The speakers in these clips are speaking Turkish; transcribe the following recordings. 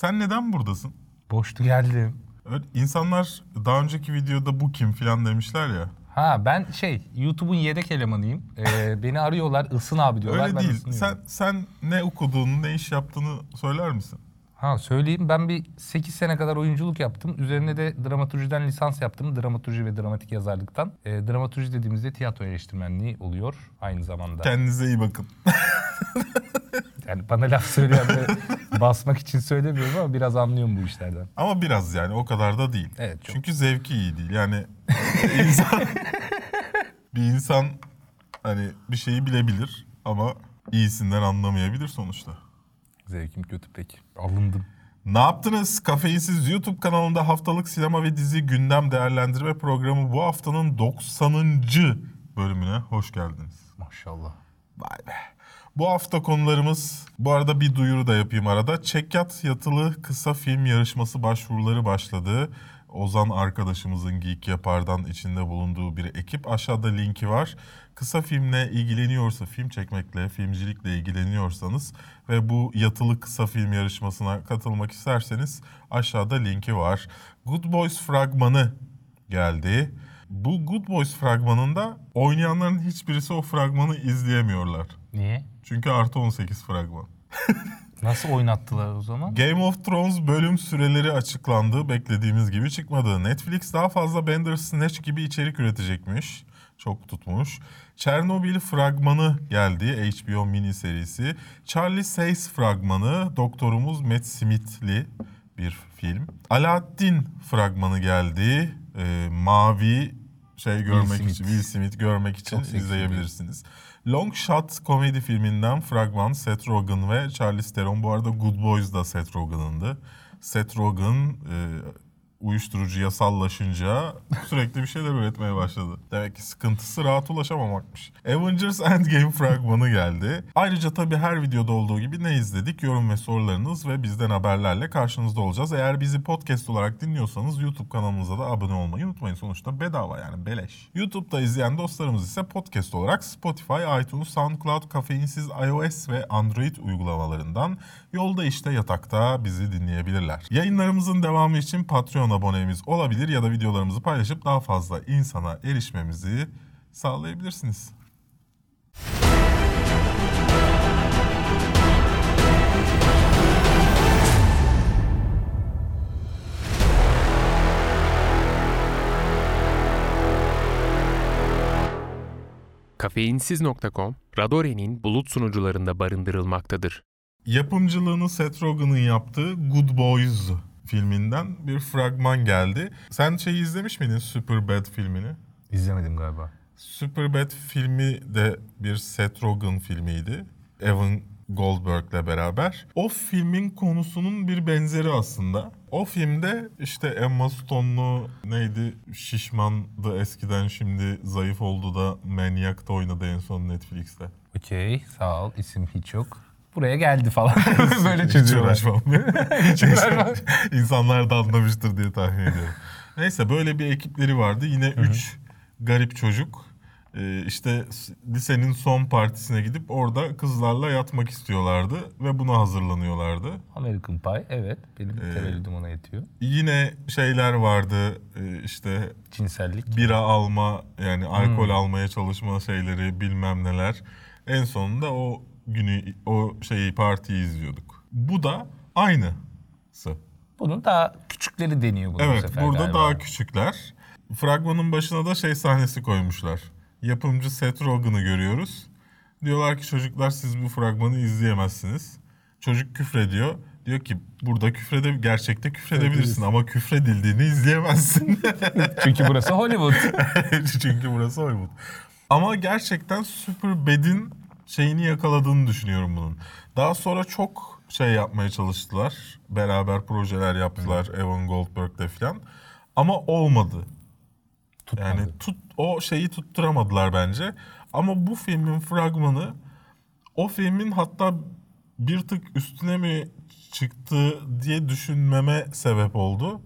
Sen neden buradasın? Boştu geldim. Öyle, insanlar daha önceki videoda bu kim filan demişler ya. Ha ben şey YouTube'un yedek elemanıyım. Ee, beni arıyorlar Isın abi diyorlar. Öyle ben değil. ısınıyorum. Sen sen ne okuduğunu, ne iş yaptığını söyler misin? Ha söyleyeyim ben bir 8 sene kadar oyunculuk yaptım. Üzerine de dramaturjiden lisans yaptım. Dramaturji ve dramatik yazarlıktan. Ee, dramaturji dediğimizde tiyatro eleştirmenliği oluyor aynı zamanda. Kendinize iyi bakın. Yani bana laf söyleyen de basmak için söylemiyorum ama biraz anlıyorum bu işlerden. Ama biraz yani o kadar da değil. Evet, çok. Çünkü zevki iyi değil. Yani insan bir insan hani bir şeyi bilebilir ama iyisinden anlamayabilir sonuçta. Zevkim kötü peki. Alındım. Ne yaptınız? Kafeinsiz YouTube kanalında haftalık sinema ve dizi gündem değerlendirme programı bu haftanın 90. bölümüne hoş geldiniz. Maşallah. Vay be. Bu hafta konularımız, bu arada bir duyuru da yapayım arada. Çekyat yatılı kısa film yarışması başvuruları başladı. Ozan arkadaşımızın Geek Yapar'dan içinde bulunduğu bir ekip. Aşağıda linki var. Kısa filmle ilgileniyorsa, film çekmekle, filmcilikle ilgileniyorsanız ve bu yatılı kısa film yarışmasına katılmak isterseniz aşağıda linki var. Good Boys fragmanı geldi. Bu Good Boys fragmanında oynayanların hiçbirisi o fragmanı izleyemiyorlar. Niye? Çünkü artı 18 fragman. Nasıl oynattılar o zaman? Game of Thrones bölüm süreleri açıklandı. Beklediğimiz gibi çıkmadı. Netflix daha fazla Bandersnatch gibi içerik üretecekmiş. Çok tutmuş. Chernobyl fragmanı geldi. HBO mini serisi. Charlie Says fragmanı. Doktorumuz Matt Smith'li bir film. Alaaddin fragmanı geldi. Ee, mavi şey görmek Smith. için, Will Smith görmek için Çok izleyebilirsiniz. Long Shot komedi filminden fragman Seth Rogen ve Charlize Theron. Bu arada Good Boys da Seth Rogen'ındı. Seth Rogen e, uyuşturucu yasallaşınca sürekli bir şeyler üretmeye başladı. Demek ki sıkıntısı rahat ulaşamamakmış. Avengers Endgame fragmanı geldi. Ayrıca tabii her videoda olduğu gibi ne izledik yorum ve sorularınız ve bizden haberlerle karşınızda olacağız. Eğer bizi podcast olarak dinliyorsanız YouTube kanalımıza da abone olmayı unutmayın. Sonuçta bedava yani beleş. YouTube'da izleyen dostlarımız ise podcast olarak Spotify, iTunes, SoundCloud, kafeinsiz iOS ve Android uygulamalarından yolda işte yatakta bizi dinleyebilirler. Yayınlarımızın devamı için Patreon abonemiz olabilir ya da videolarımızı paylaşıp daha fazla insana erişmemizi sağlayabilirsiniz. Kafeinsiz.com, Radore'nin bulut sunucularında barındırılmaktadır. Yapımcılığını Seth Rogen'ın yaptığı Good Boys filminden bir fragman geldi. Sen şeyi izlemiş miydin Superbad filmini? İzlemedim galiba. Superbad filmi de bir Seth Rogen filmiydi. Evan Goldberg'le beraber. O filmin konusunun bir benzeri aslında. O filmde işte Emma Stone'lu neydi şişmandı eskiden şimdi zayıf oldu da Maniac'ta oynadı en son Netflix'te. Okey sağ ol isim hiç yok. Buraya geldi falan. Böyle Hiç çözüyorlar. uğraşmam. Hiç uğraşmam. İnsanlar da anlamıştır diye tahmin ediyorum. Neyse böyle bir ekipleri vardı. Yine üç garip çocuk. Ee, işte lisenin son partisine gidip orada kızlarla yatmak istiyorlardı ve buna hazırlanıyorlardı. American Pie evet benim Ee, tevellüdüm ona yetiyor. Yine şeyler vardı e, işte Cinsellik. bira alma yani alkol almaya çalışma şeyleri bilmem neler. En sonunda o günü o şeyi partiyi izliyorduk. Bu da aynısı. Bunun daha küçükleri deniyor bunu bu Evet sefer burada galiba. daha küçükler. Fragmanın başına da şey sahnesi koymuşlar. Yapımcı Seth Rogen'ı görüyoruz. Diyorlar ki çocuklar siz bu fragmanı izleyemezsiniz. Çocuk küfrediyor. Diyor ki burada küfrede gerçekte küfredebilirsin ama küfredildiğini izleyemezsin. Çünkü burası Hollywood. Çünkü burası Hollywood. Ama gerçekten Superbad'in şeyini yakaladığını düşünüyorum bunun. Daha sonra çok şey yapmaya çalıştılar. Beraber projeler yaptılar Evan Goldberg'de falan. Ama olmadı. Tutmadı. Yani tut o şeyi tutturamadılar bence. Ama bu filmin fragmanı o filmin hatta bir tık üstüne mi çıktı diye düşünmeme sebep oldu.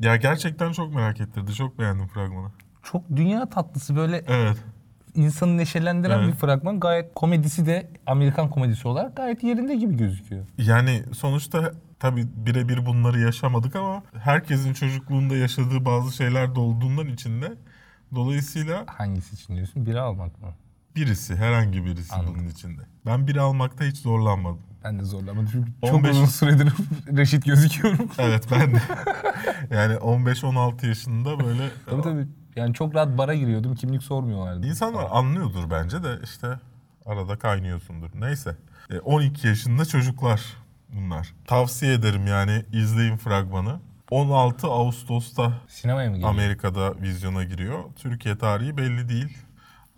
Ya gerçekten çok merak ettirdi. Çok beğendim fragmanı. Çok dünya tatlısı böyle Evet. İnsanı neşelendiren Evet. bir fragman. Gayet komedisi de Amerikan komedisi olarak gayet yerinde gibi gözüküyor. Yani sonuçta tabii birebir bunları yaşamadık ama herkesin çocukluğunda yaşadığı bazı şeyler de olduğundan içinde. Dolayısıyla Hangisi için diyorsun? Biri almak mı? birisi, herhangi birisi Anladım. bunun içinde. Ben biri almakta hiç zorlanmadım. Ben de zorlamadım çünkü çok 15 uzun süredir reşit gözüküyorum. Evet ben de. yani 15-16 yaşında böyle tabii tabii. Yani çok rahat bara giriyordum. Kimlik sormuyorlardı. İnsanlar anlıyordur bence de işte arada kaynıyorsundur. Neyse. E, 12 yaşında çocuklar bunlar. Tavsiye ederim yani izleyin fragmanı. 16 Ağustos'ta Sinemaya mı geliyor? Amerika'da vizyona giriyor. Türkiye tarihi belli değil.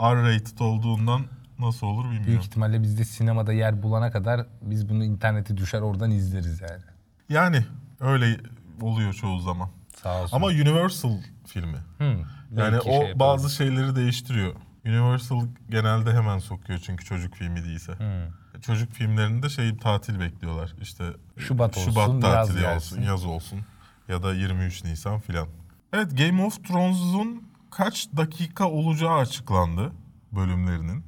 R-rated olduğundan nasıl olur bilmiyorum. Büyük ihtimalle bizde sinemada yer bulana kadar biz bunu internete düşer oradan izleriz yani. Yani öyle oluyor çoğu zaman. Sağ olsun. Ama Universal filmi. Hı, Yani o şey bazı şeyleri değiştiriyor. Universal genelde hemen sokuyor çünkü çocuk filmi değilse. Çocuk filmlerinde şey tatil bekliyorlar. İşte Şubat olsun, Şubat yaz tatili gelsin. olsun, yaz olsun ya da 23 Nisan filan. Evet Game of Thrones'un kaç dakika olacağı açıklandı bölümlerinin.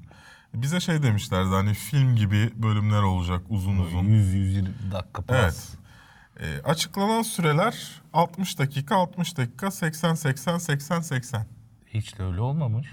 Bize şey demişlerdi hani film gibi bölümler olacak uzun uzun. 100-120 dakika plus. Evet. Ee, açıklanan süreler 60 dakika, 60 dakika, 80 80 80 80. Hiç de öyle olmamış.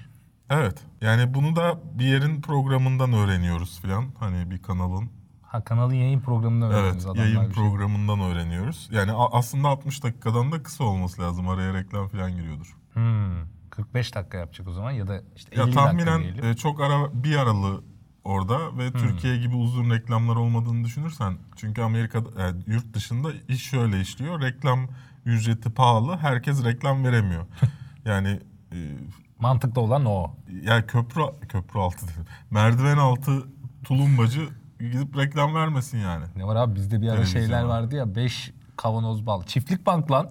Evet. Yani bunu da bir yerin programından öğreniyoruz filan. Hani bir kanalın Ha kanalın yayın programında evet öğrendiniz adamlar yayın şey. programından öğreniyoruz. Yani aslında 60 dakikadan da kısa olması lazım. Araya reklam filan giriyordur. Hmm, 45 dakika yapacak o zaman ya da işte 50 Ya dakika tahminen diyelim. e, çok ara bir aralı orada ve Türkiye gibi uzun reklamlar olmadığını düşünürsen çünkü Amerika'da e, yurt dışında iş şöyle işliyor. Reklam ücreti pahalı. Herkes reklam veremiyor. yani e, Mantıklı olan o. ya köprü köprü altı dedim. Merdiven altı tulumbacı gidip reklam vermesin yani. Ne var abi bizde bir ara şeyler vardı ya 5 kavanoz bal. Çiftlik bank lan.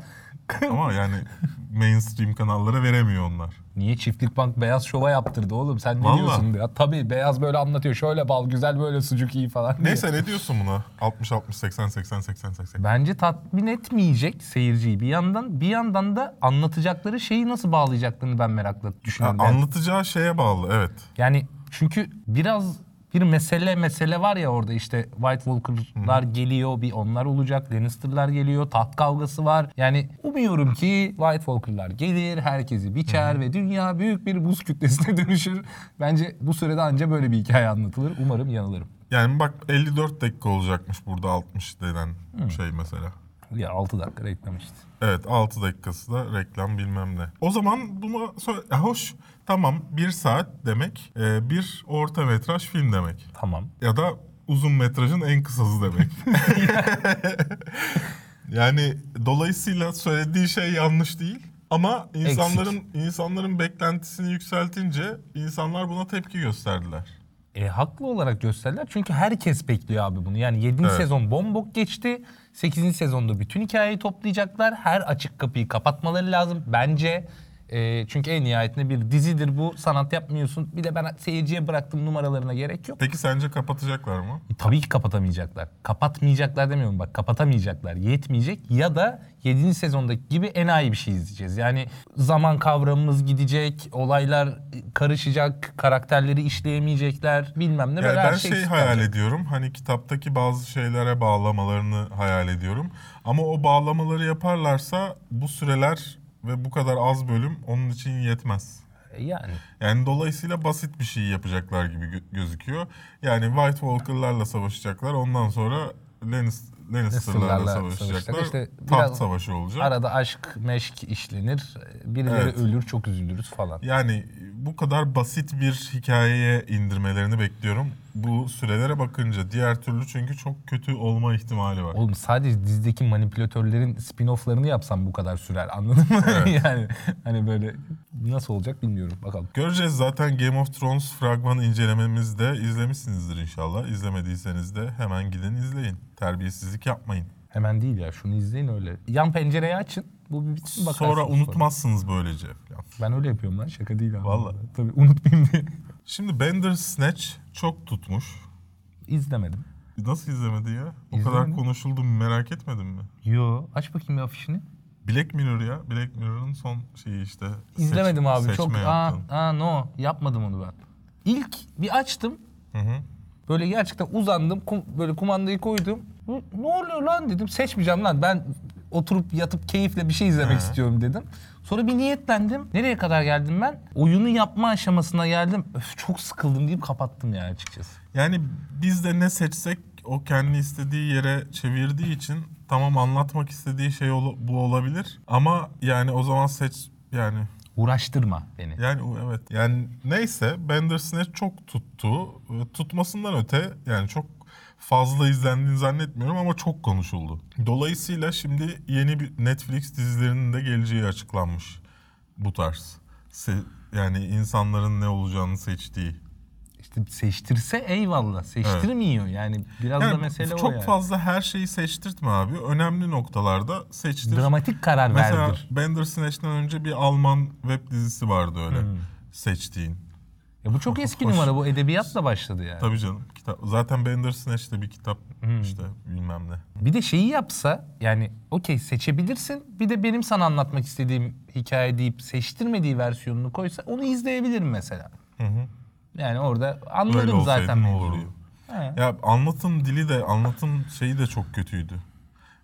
Ama yani mainstream kanallara veremiyor onlar. Niye çiftlik bank beyaz şova yaptırdı oğlum sen ne Vallahi. diyorsun ya? Tabii beyaz böyle anlatıyor şöyle bal güzel böyle sucuk iyi falan diye. Neyse ne diyorsun buna? 60 60 80 80 80 80. Bence tatmin etmeyecek seyirciyi bir yandan. Bir yandan da anlatacakları şeyi nasıl bağlayacaklarını ben merakla düşünüyorum. Yani- anlatacağı şeye bağlı evet. Yani çünkü biraz bir mesele mesele var ya orada işte White Walker'lar geliyor bir onlar olacak. Lannister'lar geliyor. Taht kavgası var. Yani umuyorum ki White Walker'lar gelir. Herkesi biçer ve dünya büyük bir buz kütlesine dönüşür. Bence bu sürede anca böyle bir hikaye anlatılır. Umarım yanılırım. Yani bak 54 dakika olacakmış burada 60 denen şey mesela. Ya 6 dakika reklam işte. Evet 6 dakikası da reklam bilmem ne. O zaman bunu söyle... Ya hoş tamam 1 saat demek e, bir orta metraj film demek. Tamam. Ya da uzun metrajın en kısası demek. yani dolayısıyla söylediği şey yanlış değil. Ama insanların insanların beklentisini yükseltince insanlar buna tepki gösterdiler. E, haklı olarak gösterdiler çünkü herkes bekliyor abi bunu. Yani 7. Evet. sezon bombok geçti. 8. sezonda bütün hikayeyi toplayacaklar. Her açık kapıyı kapatmaları lazım bence. E, çünkü en nihayetinde bir dizidir bu. Sanat yapmıyorsun. Bir de ben seyirciye bıraktım numaralarına gerek yok. Peki sence kapatacaklar mı? E, tabii ki kapatamayacaklar. Kapatmayacaklar demiyorum bak kapatamayacaklar. Yetmeyecek ya da 7. sezondaki gibi enayi bir şey izleyeceğiz. Yani zaman kavramımız gidecek, olaylar karışacak, karakterleri işleyemeyecekler bilmem ne Yani ben her şey, şey hayal ediyorum. Hani kitaptaki bazı şeylere bağlamalarını hayal ediyorum. Ama o bağlamaları yaparlarsa bu süreler ve bu kadar az bölüm onun için yetmez. E, Yani Yani dolayısıyla basit bir şey yapacaklar gibi gö- gözüküyor. Yani White Walker'larla savaşacaklar. Ondan sonra Lannis- Lannister'larla savaşacaklar. İşte Taht savaşı olacak. arada aşk, meşk işlenir. Birileri Evet. ölür, çok üzülürüz falan. Yani bu kadar basit bir hikayeye indirmelerini bekliyorum. Bu sürelere bakınca diğer türlü çünkü çok kötü olma ihtimali var. Oğlum sadece dizideki manipülatörlerin spin-off'larını yapsam bu kadar sürer anladın mı? Evet. yani hani böyle nasıl olacak bilmiyorum bakalım. Göreceğiz zaten Game of Thrones fragman incelememizi de izlemişsinizdir inşallah. İzlemediyseniz de hemen gidin izleyin. Terbiyesizlik yapmayın. Hemen değil ya şunu izleyin öyle. Yan pencereyi açın. Bu bir bitsin bakarsınız. Sonra unutmazsınız böylece. falan. Ben öyle yapıyorum lan şaka değil abi. Vallahi. Tabii unutmayayım diye. Şimdi Bandersnatch çok tutmuş. İzlemedim. Nasıl izlemedi ya? O İzlemedim. kadar konuşuldu merak etmedin mi? Yo aç bakayım bir afişini. Black Mirror ya. Black Mirror'ın son şeyi işte. seç- İzlemedim abi. seçme Çok aa, yaptın. aa no yapmadım onu ben. İlk bir açtım. Hı hı. Böyle gerçekten uzandım. kum- böyle kumandayı koydum. "Hı, Ne oluyor lan dedim. Seçmeyeceğim lan. Ben oturup yatıp keyifle bir şey izlemek He. istiyorum dedim. Sonra bir niyetlendim. Nereye kadar geldim ben? Oyunu yapma aşamasına geldim. Öf çok sıkıldım deyip kapattım yani açıkçası. Yani biz de ne seçsek o kendi istediği yere çevirdiği için tamam anlatmak istediği şey ol- bu olabilir ama yani o zaman seç yani Uğraştırma beni. yani o- evet yani neyse Bandersnatch çok tuttu. Ee, Tutmasından öte yani çok fazla izlendiğini zannetmiyorum ama çok konuşuldu. Dolayısıyla şimdi yeni bir Netflix dizilerinin de geleceği açıklanmış bu tarz. Se- yani insanların ne olacağını seçtiği. İşte seçtirse eyvallah. Seçtirmiyor. Yani biraz da Yani mesele çok o yani. fazla her şeyi seçtirtme abi. Önemli noktalarda seçtir. Dramatik karar Mesela verdir. Bandersnatch'ten önce bir Alman web dizisi vardı öyle Hmm. seçtiğin. Ya bu çok eski Hoş. numara. Bu edebiyatla başladı yani. Tabii canım. Kitap. Zaten Bandersnatch de bir kitap Hmm. işte bilmem ne. Bir de şeyi yapsa yani okey seçebilirsin. Bir de benim sana anlatmak istediğim hikaye deyip seçtirmediği versiyonunu koysa onu izleyebilirim mesela. Hı hı. Yani orada olsaydı zaten ne olur. Ya anlatım dili de anlatım şeyi de çok kötüydü.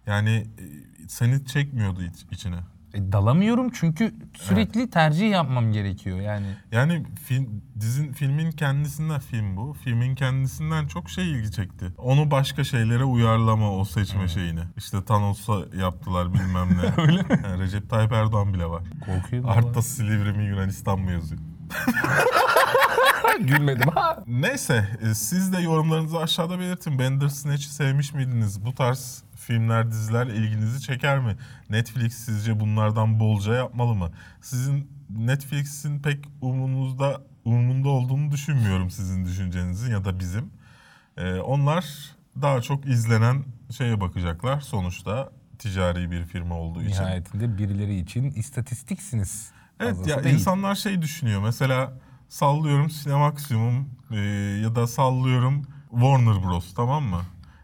Yani e, seni çekmiyordu iç- içine. E, dalamıyorum çünkü sürekli tercih yapmam gerekiyor yani. Yani film, dizin filmin kendisinden film bu. Filmin kendisinden çok şey ilgi çekti. Onu başka şeylere uyarlama o seçme şeyini. İşte Thanos'a yaptılar bilmem ne. Öyle mi? Recep Tayyip Erdoğan bile var. Korkuyorum. Artta Silivri mi Yunanistan mı yazıyor. Gülmedim ha. Neyse e, siz de yorumlarınızı aşağıda belirtin. Bandersnatch'i sevmiş miydiniz? Bu tarz filmler, diziler ilginizi çeker mi? Netflix sizce bunlardan bolca yapmalı mı? Sizin Netflix'in pek umurunuzda umurunda olduğunu düşünmüyorum sizin düşüncenizin ya da bizim. E, onlar daha çok izlenen şeye bakacaklar. Sonuçta ticari bir firma olduğu için. Nihayetinde birileri için istatistiksiniz. Evet Fazlası ya değil. insanlar şey düşünüyor. Mesela sallıyorum Cinemaximum e, ya da sallıyorum Warner Bros tamam mı?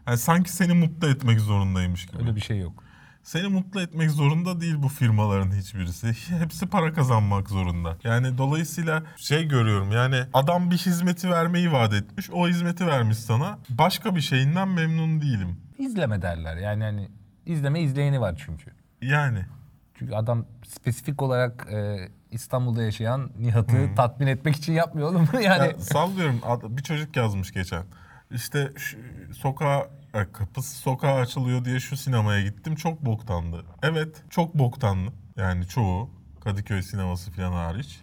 Yani sanki seni mutlu etmek zorundaymış gibi. Öyle bir şey yok. Seni mutlu etmek zorunda değil bu firmaların hiçbirisi. Hepsi para kazanmak zorunda. Yani dolayısıyla şey görüyorum yani adam bir hizmeti vermeyi vaat etmiş. O hizmeti vermiş sana. Başka bir şeyinden memnun değilim. İzleme derler. Yani hani izleme izleyeni var çünkü. Yani. Çünkü adam spesifik olarak e, İstanbul'da yaşayan Nihat'ı tatmin etmek için yapmıyor oğlum. yani Ya sallıyorum bir çocuk yazmış geçen. İşte şu, sokağa e, kapısı sokağa açılıyor diye şu sinemaya gittim çok boktandı. Evet çok boktanlı. Yani çoğu Kadıköy sineması falan hariç.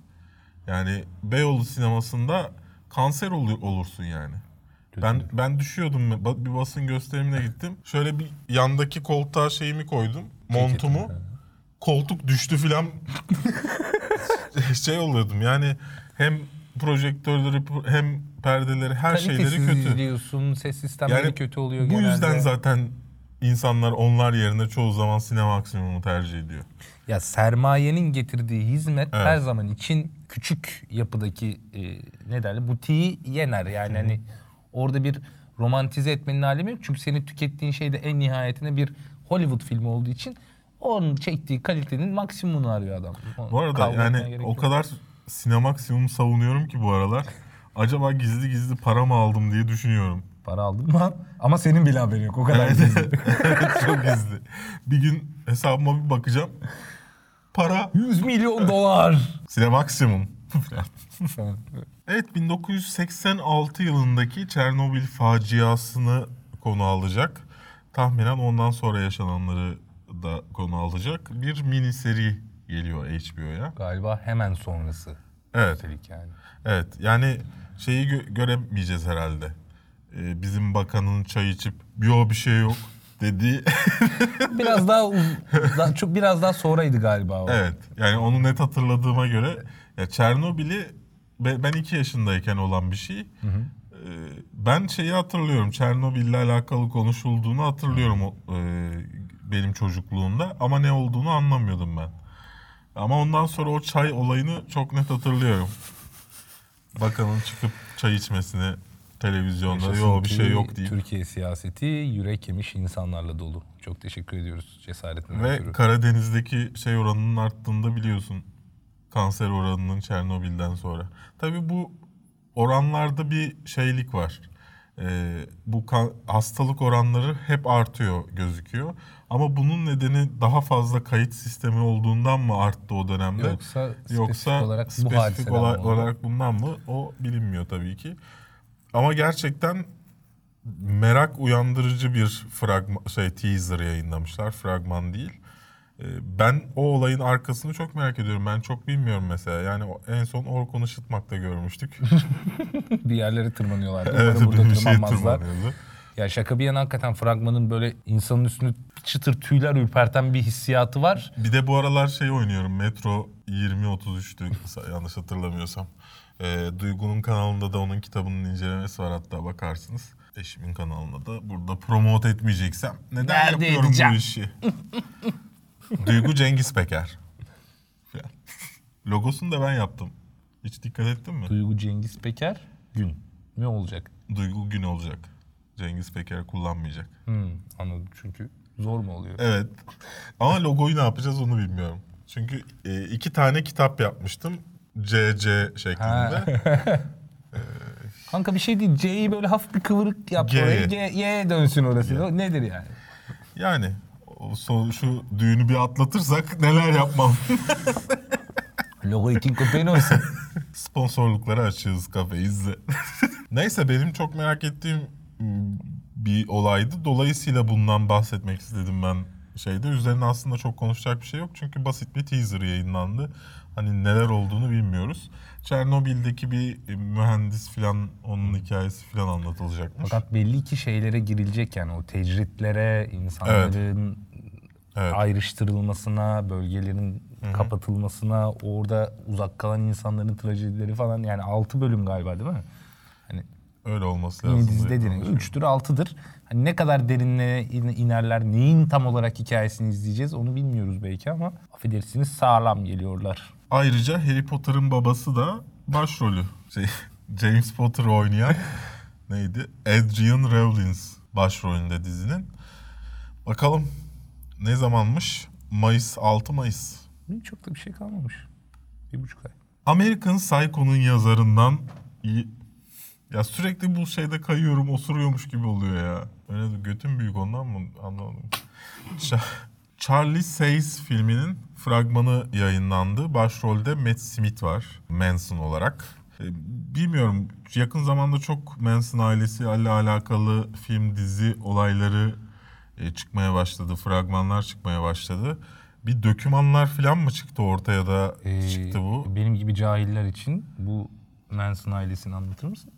Yani Beyoğlu sinemasında kanser olu- olursun yani. Ben ben düşüyordum bir basın gösterimine gittim. Şöyle bir yandaki koltuğa şeyimi koydum. Montumu. Koltuk düştü filan şey oluyordum yani hem projektörleri hem perdeleri her şeyleri kalitesiz kötü. izliyorsun. Ses sistemleri Yani kötü oluyor Bu genelde. yüzden zaten insanlar onlar yerine çoğu zaman sinema maksimum'u tercih ediyor. Ya sermayenin getirdiği hizmet Evet. her zaman için küçük yapıdaki e, ne derler butiği yener. Yani hani orada bir romantize etmenin alemi yok. Çünkü senin tükettiğin şey de en nihayetinde bir Hollywood filmi olduğu için onun çektiği kalitenin maksimumunu arıyor adam. Bu arada yani o yok. kadar sinema maksimum savunuyorum ki bu aralar. Acaba gizli gizli para mı aldım diye düşünüyorum. para aldım lan. Ama senin bile haberin yok. O kadar gizli. evet çok gizli. Bir gün hesabıma bir bakacağım. Para 100 milyon dolar. sinema maksimum. Evet 1986 yılındaki Çernobil faciasını konu alacak. Tahminen ondan sonra yaşananları da konu alacak. Bir mini seri geliyor HBO'ya. Galiba hemen sonrası. Evet. Üstelik yani. Evet yani şeyi gö- göremeyeceğiz herhalde. Ee, bizim bakanın çay içip yo bir şey yok dediği. Biraz daha, daha çok biraz daha sonraydı galiba o. evet yani onu net hatırladığıma göre ya Çernobil'i be- ben iki yaşındayken olan bir şey. Ee, ben şeyi hatırlıyorum. Çernobil'le alakalı konuşulduğunu hatırlıyorum e, benim çocukluğumda ama ne olduğunu anlamıyordum ben. Ama ondan sonra o çay olayını çok net hatırlıyorum. Bakanın çıkıp çay içmesini televizyonda yok bir şey yok deyip. Türkiye siyaseti yürek yemiş insanlarla dolu. Çok teşekkür ediyoruz cesaretinden Ve ötürü. Karadeniz'deki şey oranının arttığında biliyorsun. Kanser oranının Çernobil'den sonra. Tabii bu oranlarda bir şeylik var. Ee, bu hastalık oranları hep artıyor gözüküyor. Ama bunun nedeni daha fazla kayıt sistemi olduğundan mı arttı o dönemde? Yoksa spesifik Yoksa olarak spesifik hadiseden ola- mi oldu? olarak bundan mı? O bilinmiyor tabii ki. Ama gerçekten merak uyandırıcı bir fragman şey teaser yayınlamışlar. Fragman değil. Ee, Ben o olayın arkasını çok merak ediyorum. Ben çok bilmiyorum mesela. Yani en son Orkun Işıtmak'ta görmüştük. bir yerlere tırmanıyorlardı. evet, Umarım burada bir şey tırmanmazlar. tırmanıyordu. Ya şaka bir yana hakikaten fragmanın böyle insanın üstünü çıtır tüyler ürperten bir hissiyatı var. Bir de bu aralar şey oynuyorum. Metro 2033'tü yanlış hatırlamıyorsam. Ee, Duygu'nun kanalında da onun kitabının incelemesi var hatta bakarsınız. Eşimin kanalında da burada promote etmeyeceksem neden Nerede yapıyorum edeceğim? bu işi? Duygu Cengiz Peker. Logosunu da ben yaptım. Hiç dikkat ettin mi? Duygu Cengiz Peker gün ne olacak? Duygu gün olacak. Cengiz Peker kullanmayacak. Hmm, anladım çünkü zor mu oluyor? Evet. Ama logoyu ne yapacağız onu bilmiyorum. Çünkü e, iki tane kitap yapmıştım. CC şeklinde. Kanka bir şey değil. C'yi böyle hafif bir kıvırık yap. G. oraya, G, Y dönsün orası. O Nedir yani? Yani o son, şu düğünü bir atlatırsak neler yapmam. Logo için köpeğin olsun. Sponsorlukları açığız kafeyi izle. Neyse benim çok merak ettiğim bir olaydı. Dolayısıyla bundan bahsetmek istedim ben şeyde. Üzerine aslında çok konuşacak bir şey yok. Çünkü basit bir teaser yayınlandı. Hani neler olduğunu bilmiyoruz. Çernobil'deki bir mühendis falan onun hikayesi falan anlatılacakmış. Fakat belli ki şeylere girilecek yani o tecritlere, insanların Evet. ayrıştırılmasına, bölgelerin kapatılmasına, orada uzak kalan insanların trajedileri falan yani 6 bölüm galiba değil mi? Öyle olması lazım. yeni diye dizide değil. konuşuyorum. 3'tür 6'dır. Hani ne kadar derinliğe in- inerler, neyin tam olarak hikayesini izleyeceğiz onu bilmiyoruz belki ama affedersiniz sağlam geliyorlar. Ayrıca Harry Potter'ın babası da başrolü. Şey, James Potter oynayan neydi? Adrian Rawlins başrolünde dizinin. Bakalım ne zamanmış? Mayıs 6 Mayıs. Çok da bir şey kalmamış. Bir buçuk ay. American Psycho'nun yazarından. Ya sürekli bu şeyde kayıyorum, osuruyormuş gibi oluyor ya. Öyle de götüm büyük ondan mı anlamadım. Charlie Says filminin fragmanı yayınlandı. Başrolde Matt Smith var Manson olarak. E, Bilmiyorum yakın zamanda çok Manson ailesi ile alakalı film dizi olayları e, çıkmaya başladı. Fragmanlar çıkmaya başladı. Bir dökümanlar falan mı çıktı ortaya da Ee, çıktı bu? Benim gibi cahiller için bu Manson ailesini anlatır mısın?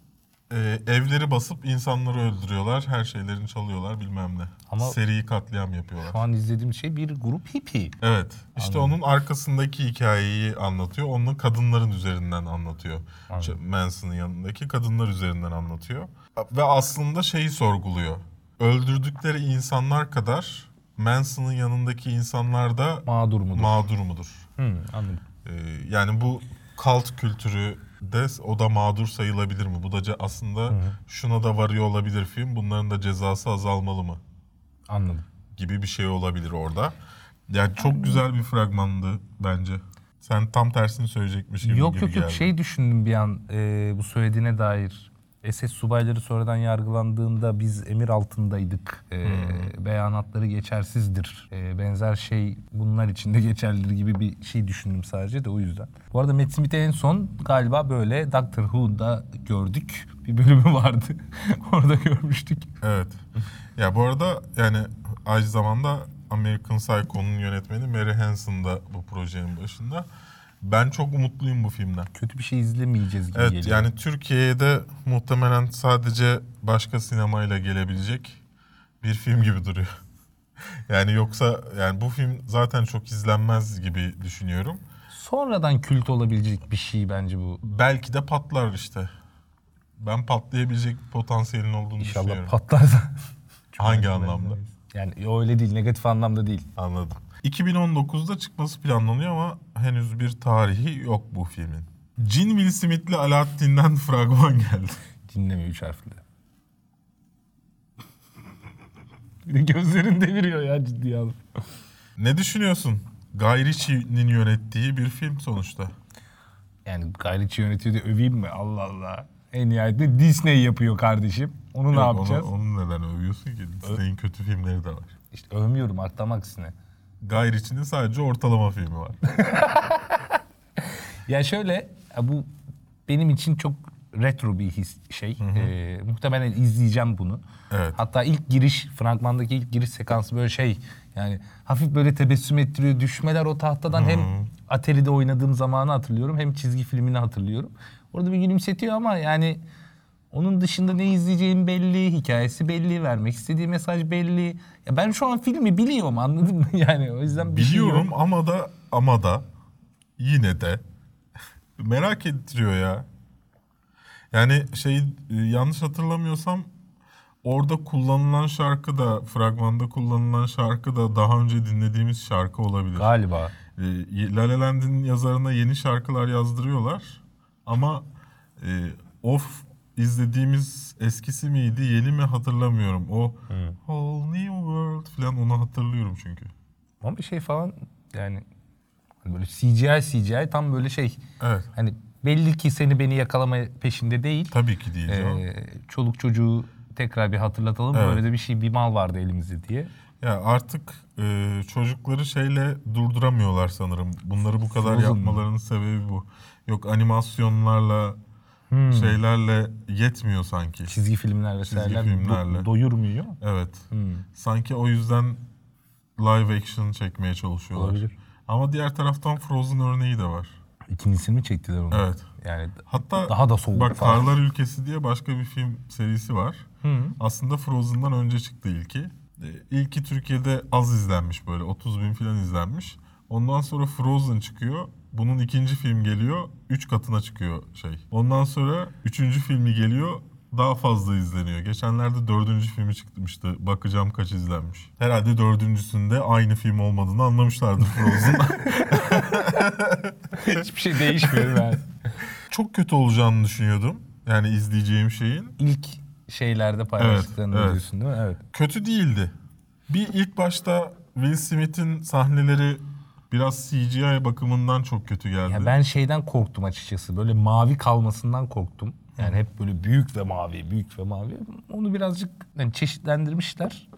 Ee, evleri basıp insanları öldürüyorlar, her şeylerini çalıyorlar bilmem ne. Ama- Seri katliam yapıyorlar. Şu an izlediğim şey bir grup hippie. Evet, işte onun arkasındaki hikayeyi anlatıyor. Onu kadınların üzerinden anlatıyor. Anladım. Ç- Manson'ın yanındaki kadınlar üzerinden anlatıyor. Ve aslında şeyi sorguluyor. Öldürdükleri insanlar kadar Manson'ın yanındaki insanlar da Mağdur mudur? mağdur mudur? Hı, anladım. Ee, yani bu kalt kültürü de o da mağdur sayılabilir mi? Bu da ce- aslında şuna da varıyor olabilir film. Bunların da cezası azalmalı mı? Anladım. Gibi bir şey olabilir orada. Yani çok güzel bir fragmandı bence. Sen tam tersini söyleyecekmiş gibi Yok gibi yok yok geldi. şey düşündüm bir an e, bu söylediğine dair. SS subayları sonradan yargılandığında biz emir altındaydık. E, Beyanatları geçersizdir. E, benzer şey bunlar için de geçerlidir gibi bir şey düşündüm sadece de o yüzden. Bu arada Matt Smith'i en son galiba böyle Doctor Who'da gördük. Bir bölümü vardı. Orada görmüştük. Evet. ya bu arada yani aynı zamanda American Psycho'nun yönetmeni Mary Hansen da bu projenin başında. Ben çok umutluyum bu filmden. Kötü bir şey izlemeyeceğiz gibi Evet geliyor. yani Türkiye'ye muhtemelen sadece başka sinemayla gelebilecek bir film gibi duruyor. yani yoksa yani bu film zaten çok izlenmez gibi düşünüyorum. Sonradan kült olabilecek bir şey bence bu. Belki de patlar işte. Ben patlayabilecek potansiyelin olduğunu İnşallah düşünüyorum. patlar da. Hangi anlamda? Yani öyle değil, negatif anlamda değil. Anladım. 2019'da çıkması planlanıyor ama henüz bir tarihi yok bu filmin. Cin Will Smith'le Alaaddin'den fragman geldi. Dinleme üç harfli. Bir de gözlerini deviriyor ya ciddiye alıp. Ne düşünüyorsun? Guy Ritchie'nin yönettiği bir film sonuçta. Yani Gayriçi yönetiyor diye öveyim mi? Allah Allah. En nihayetinde Disney yapıyor kardeşim. Onu ne Yok, yapacağız? Onu, onu neden övüyorsun ki? Disney'in kötü filmleri de var. İşte övmüyorum hatta aksine. Guy Ritchie'nin sadece ortalama filmi var. Ya şöyle bu benim için çok retro bir his şey. Ee, muhtemelen izleyeceğim bunu. Evet. Hatta ilk giriş fragmandaki ilk giriş sekansı böyle şey yani hafif böyle tebessüm ettiriyor. Düşmeler o tahtadan hem Atari'de oynadığım zamanı hatırlıyorum hem çizgi filmini hatırlıyorum. Orada bir gülümsetiyor ama yani onun dışında ne izleyeceğim belli, hikayesi belli, vermek istediği mesaj belli. Ya ben şu an filmi biliyorum anladın mı? Yani o yüzden şey. Biliyorum ama da ama da yine de merak ettiriyor ya. Yani şey e, yanlış hatırlamıyorsam orada kullanılan şarkı da fragmanda kullanılan şarkı da daha önce dinlediğimiz şarkı olabilir. Galiba. E, La La Land'in yazarına yeni şarkılar yazdırıyorlar ama e, of izlediğimiz eskisi miydi yeni mi hatırlamıyorum. O Whole New World falan onu hatırlıyorum çünkü. Ama bir şey falan yani hani böyle CGI CGI tam böyle şey. Evet. Hani belli ki seni beni yakalama peşinde değil. Tabii ki değil. Ee, çoluk çocuğu tekrar bir hatırlatalım. Evet. Böyle de bir şey bir mal vardı elimizde diye. Ya artık e, çocukları şeyle durduramıyorlar sanırım. Bunları bu kadar Frozen mı? yapmalarının sebebi bu. Yok animasyonlarla Hmm. şeylerle yetmiyor sanki. Çizgi filmler vesaireler filmlerle. do- doyurmuyor. Evet. Hmm. Sanki o yüzden live action çekmeye çalışıyorlar. Olabilir. Ama diğer taraftan Frozen örneği de var. İkincisini mi çektiler onu? Evet. Yani Hatta Daha da soğuk Bak falan. Karlar Ülkesi diye başka bir film serisi var. Aslında Frozen'dan önce çıktı ilki. E, İlki Türkiye'de az izlenmiş böyle 30 bin falan izlenmiş. Ondan sonra Frozen çıkıyor. Bunun ikinci film geliyor. Üç katına çıkıyor şey. Ondan sonra üçüncü filmi geliyor. Daha fazla izleniyor. Geçenlerde dördüncü filmi çıkmıştı. Bakacağım kaç izlenmiş. Herhalde dördüncüsünde aynı film olmadığını anlamışlardır Frozen. hiçbir şey değişmiyor yani. Çok kötü olacağını düşünüyordum. Yani izleyeceğim şeyin. İlk şeylerde paylaştıklarını Evet, evet. diyorsun değil mi? Evet. kötü değildi. Bir ilk başta Will Smith'in sahneleri biraz CGI bakımından çok kötü geldi. Ya ben şeyden korktum açıkçası. Böyle mavi kalmasından korktum. Yani hep böyle büyük ve mavi, büyük ve mavi. Onu birazcık yani çeşitlendirmişler.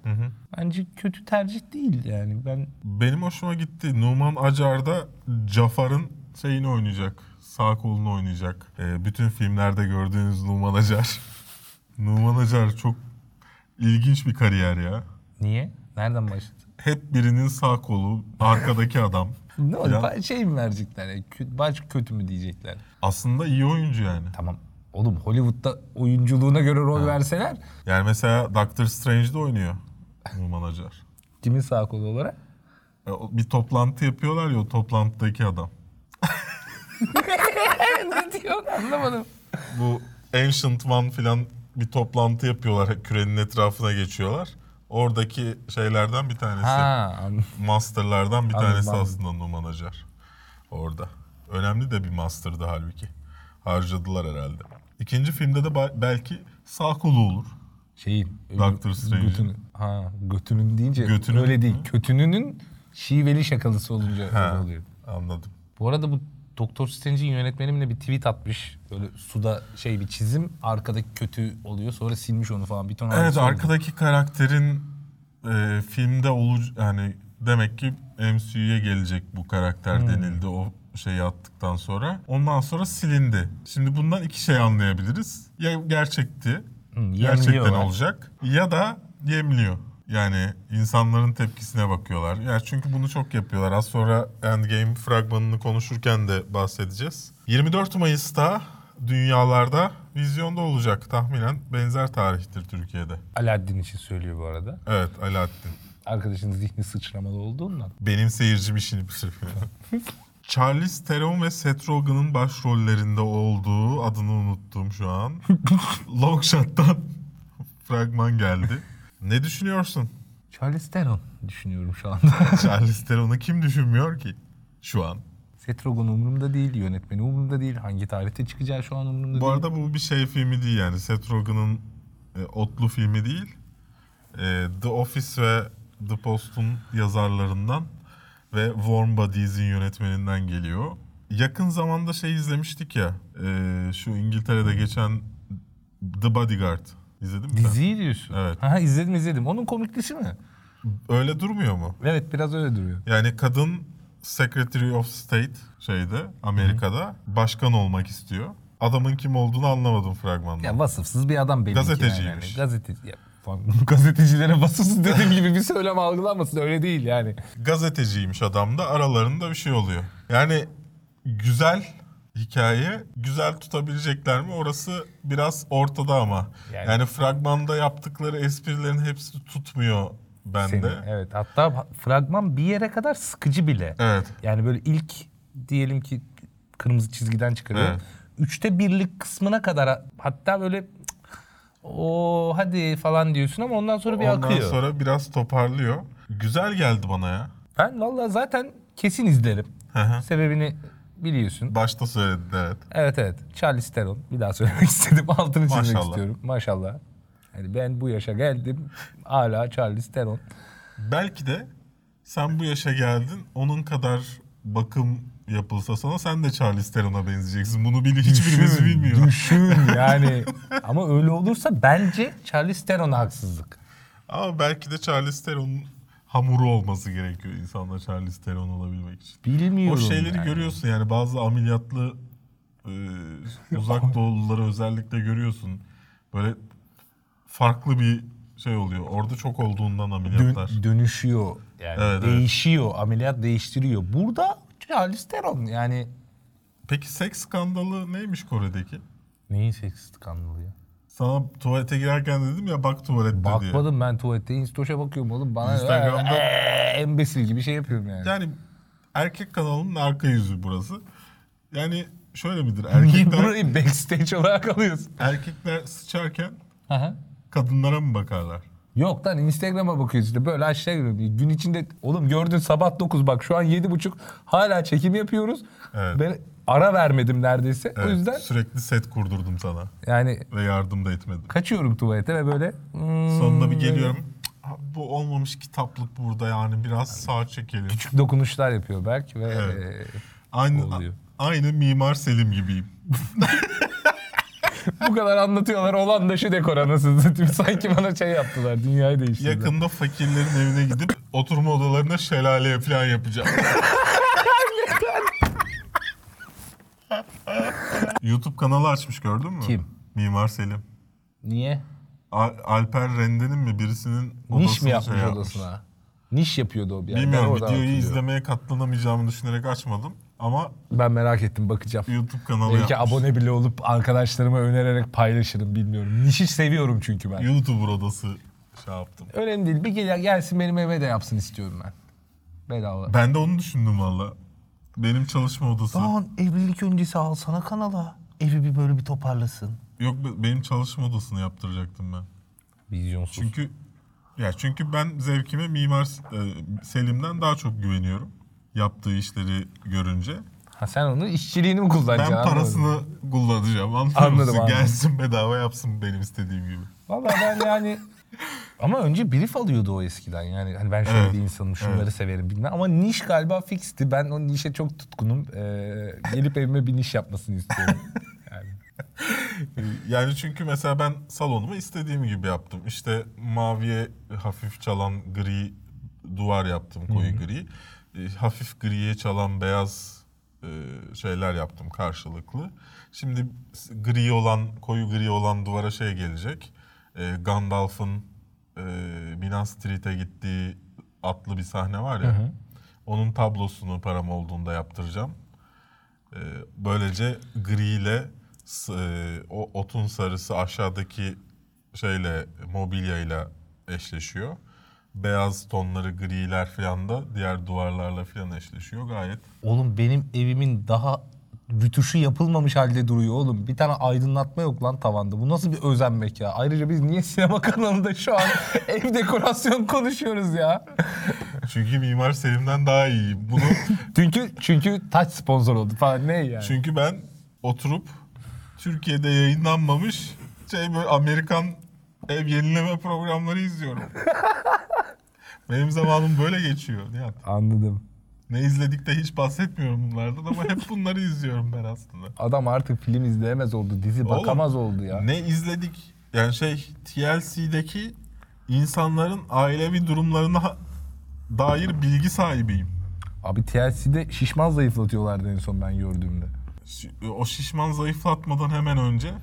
Bence kötü tercih değil yani. Ben Benim hoşuma gitti. Numan Acar da Cafar'ın şeyini oynayacak. Sağ kolunu oynayacak. Ee, bütün filmlerde gördüğünüz Numan Acar. Numan Acar çok ilginç bir kariyer ya. niye? Nereden başladı? Hep birinin sağ kolu, arkadaki adam. Ne oldu? Ya. Şey mi verecekler? Kö- baş kötü mü diyecekler? Aslında iyi oyuncu yani. Tamam. Oğlum Hollywood'da oyunculuğuna göre rol verseler Yani mesela Doctor Strange'de oynuyor Numan Acar. kimin sağ kolu olarak? E, Bir toplantı yapıyorlar ya o toplantıdaki adam. ne diyor anlamadım. Bu Ancient One filan bir toplantı yapıyorlar. Kürenin etrafına geçiyorlar. Oradaki şeylerden bir tanesi. Ha anladım. Masterlardan bir Anladım, tanesi anladım. aslında Numan Acar. Orada. Önemli de bir master'dı halbuki. Harcadılar herhalde. İkinci filmde de belki sağ kolu olur. Şeyin. Doctor Strange'in. Götünün. Ha götünün deyince Götünün öyle değil. Kötününün şiveli şakalısı olunca Ha, oluyor. anladım. Bu arada bu Doktor Strange'in yönetmenimle bir tweet atmış. Böyle suda şey bir çizim. Arkadaki kötü oluyor. Sonra silmiş onu falan. Bir ton Evet oldu. arkadaki karakterin e, filmde olu yani demek ki MCU'ya gelecek bu karakter Hmm. denildi o şeyi attıktan sonra. Ondan sonra silindi. Şimdi bundan iki şey anlayabiliriz. Ya gerçekti. Hı, gerçekten olacak. Ya da yemliyor. Yani insanların tepkisine bakıyorlar. Ya çünkü bunu çok yapıyorlar. Az sonra Endgame fragmanını konuşurken de bahsedeceğiz. 24 Mayıs'ta dünyalarda vizyonda olacak tahminen benzer tarihtir Türkiye'de. Aladdin için söylüyor bu arada. Evet Alaaddin. Arkadaşın zihni sıçramalı olduğundan. Benim seyircim işini sırf. Charlize Theron ve Seth Rogen'ın başrollerinde olduğu adını unuttum şu an. Longshot'tan fragman geldi. Ne düşünüyorsun? Charlize Theron düşünüyorum şu anda. Charlize Theron'u kim düşünmüyor ki şu an? Seth Rogen umurumda değil, yönetmeni umurumda değil. Hangi tarihte çıkacağı şu an umurumda Bu değil. arada bu bir şey filmi değil yani. Seth Rogen'ın e, otlu filmi değil. Ee, The Office ve The Post'un yazarlarından ve Warm Bodies'in yönetmeninden geliyor. Yakın zamanda şey izlemiştik ya, e, şu İngiltere'de geçen The Bodyguard. İzledin mi? Diziyi diyorsun. Evet. Ha, izledim izledim. Onun komiklisi mi? Öyle durmuyor mu? Evet biraz öyle duruyor. Yani kadın Secretary of State şeyde Amerika'da başkan olmak istiyor. Adamın kim olduğunu anlamadım fragmanda. Ya vasıfsız bir adam belli Gazeteciymiş. Yani. Gazeteci. Ya. Gazetecilere vasıfsız dediğim gibi bir söylem algılanmasın. Öyle değil yani. Gazeteciymiş adam da aralarında bir şey oluyor. Yani güzel hikaye güzel tutabilecekler mi orası biraz ortada ama. Yani- Yani, fragmanda yaptıkları esprilerin hepsi tutmuyor bende. Seni. Evet hatta fragman bir yere kadar sıkıcı bile. Evet. Yani böyle ilk diyelim ki kırmızı çizgiden çıkarıyor. Evet. Üçte birlik kısmına kadar hatta böyle o hadi falan diyorsun ama ondan sonra bir Ondan akıyor. sonra biraz toparlıyor. Güzel geldi bana ya. Ben vallahi zaten kesin izlerim. Hı hı. Sebebini biliyorsun. Başta söyledin evet. Evet evet. Charlize Theron. Bir daha söylemek istedim. Altını çizmek Maşallah. istiyorum. Maşallah. Yani ben bu yaşa geldim. Hala Charlize Theron. Belki de sen bu yaşa geldin onun kadar bakım yapılsa sana sen de Charlize Theron'a benzeyeceksin. Bunu bili hiçbirimiz bilmiyor. Düşün yani. Ama öyle olursa bence Charlize Theron'a haksızlık. Ama belki de Charlize Theron'un hamuru olması gerekiyor insanlar Charlize Theron olabilmek için. Bilmiyorum. O şeyleri yani. görüyorsun yani bazı ameliyatlı e, uzak doğuluları özellikle görüyorsun. Böyle farklı bir şey oluyor. Orada çok olduğundan Dön- ameliyatlar. dönüşüyor. Yani Evet, evet. değişiyor. Ameliyat değiştiriyor. Burada Charlize Theron yani. Peki seks skandalı neymiş Kore'deki? Neyin seks skandalı ya? Sana tuvalete girerken dedim ya bak tuvalette diye. Bakmadım ben tuvalette Instastoş'a bakıyorum oğlum. Bana Instagram'da- Eee, embesil gibi şey yapıyorum yani. Yani erkek kanalının arka yüzü burası. Yani şöyle midir? Erkekler, burayı backstage olarak alıyorsun? erkekler sıçarken Aha. kadınlara mı bakarlar? Yok lan Instagram'a bakıyoruz işte böyle aşağı giriyorum. Gün içinde oğlum gördün sabah 9 bak şu an 7.30 hala çekim yapıyoruz. Evet. Ben ara vermedim neredeyse. O Evet, yüzden Sürekli set kurdurdum sana yani ve yardım da etmedim. kaçıyorum tuvalete ve böyle hmm, Sonunda bir geliyorum. "Abi Bu olmamış kitaplık burada yani biraz sağ çekelim. küçük dokunuşlar yapıyor Berk ve Evet. e, Aynı oluyor. aynı Mimar Selim gibiyim. bu kadar anlatıyorlar olan da şu dekor anasını satayım. Sanki bana şey yaptılar dünyayı değiştirdiler. Yakında fakirlerin evine gidip oturma odalarına şelale falan yapacağım. YouTube kanalı açmış gördün mü? Kim? Mimar Selim. Niye? Al- Alper Rende'nin mi birisinin odasını Niş mi yapmış şey yapmış. odasına? Niş yapıyordu o bir yer. Bilmiyorum videoyu hatırlıyorum. izlemeye katlanamayacağımı düşünerek açmadım ama Ben merak ettim bakacağım. YouTube kanalı Belki yapmış. abone bile olup arkadaşlarıma önererek paylaşırım bilmiyorum. Nişi seviyorum çünkü ben. YouTuber odası şey yaptım. Önemli değil. Bir gel, gelsin benim eve de yapsın istiyorum ben. Bedava. Ben de onu düşündüm valla. Benim çalışma odası. Lan evlilik öncesi alsana kanala. Evi bir böyle bir toparlasın. Yok be- benim çalışma odasını yaptıracaktım ben. Vizyonsuz. Çünkü ya çünkü ben zevkime Mimar e, Selim'den daha çok güveniyorum. Yaptığı işleri görünce. Ha sen onun işçiliğini mi kullanacaksın? Ben Anlamadım. parasını kullanacağım. Anladın Anladım, anladım. Gelsin bedava yapsın benim istediğim gibi. Vallahi ben yani... Ama önce brief alıyordu o eskiden yani. Hani ben şöyle Evet, bir insanım, şunları evet. severim bilmem. Ama niş galiba fixti. Ben o nişe çok tutkunum. Ee, gelip evime bir niş yapmasını istiyorum. yani. Yani çünkü mesela ben salonumu istediğim gibi yaptım. İşte maviye hafif çalan gri duvar yaptım, koyu gri. E, hafif griye çalan beyaz e, şeyler yaptım karşılıklı. Şimdi gri olan, koyu gri olan duvara şey gelecek. E, Gandalf'ın e, Minas Tirith'e gittiği atlı bir sahne var ya. Onun tablosunu param olduğunda yaptıracağım. Ee, böylece gri ile e, o otun sarısı aşağıdaki şeyle mobilyayla eşleşiyor. Beyaz tonları griler falan da diğer duvarlarla falan eşleşiyor gayet. Oğlum benim evimin daha rütuşu yapılmamış halde duruyor oğlum. Bir tane aydınlatma yok lan tavanda. Bu nasıl bir özenmek ya? Ayrıca biz niye sinema kanalında şu an ev dekorasyon konuşuyoruz ya? Çünkü Mimar Selim'den daha iyiyim. Bunu Çünkü çünkü taç sponsor oldu falan ne yani? çünkü ben oturup Türkiye'de yayınlanmamış şey böyle Amerikan ev yenileme programları izliyorum. Benim zamanım böyle geçiyor Nihat. Anladım. Ne izledik de hiç bahsetmiyorum bunlardan ama hep bunları izliyorum ben aslında. Adam artık film izleyemez oldu. Dizi Oğlum, bakamaz oldu ya. Ne izledik? Yani şey TLC'deki insanların ailevi durumlarına dair bilgi sahibiyim. Abi TLC'de şişman zayıflatıyorlardı en son ben gördüğümde. O şişman zayıflatmadan hemen önce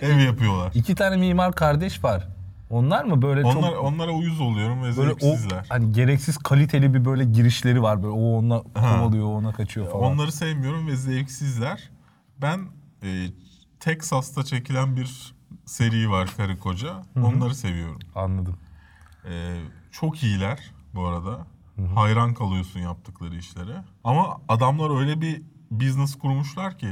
ev yapıyorlar. İki tane mimar kardeş var. Onlar mı böyle Onlar, çok onlara uyuz oluyorum ve böyle o hani gereksiz kaliteli bir böyle girişleri var böyle o ona kovalıyor ona kaçıyor falan. Onları sevmiyorum ve zevksizler. Ben e, Texas'ta çekilen bir seri var karı koca. Onları seviyorum. Anladım. E, çok iyiler bu arada. Hayran kalıyorsun yaptıkları işlere. Ama adamlar öyle bir business kurmuşlar ki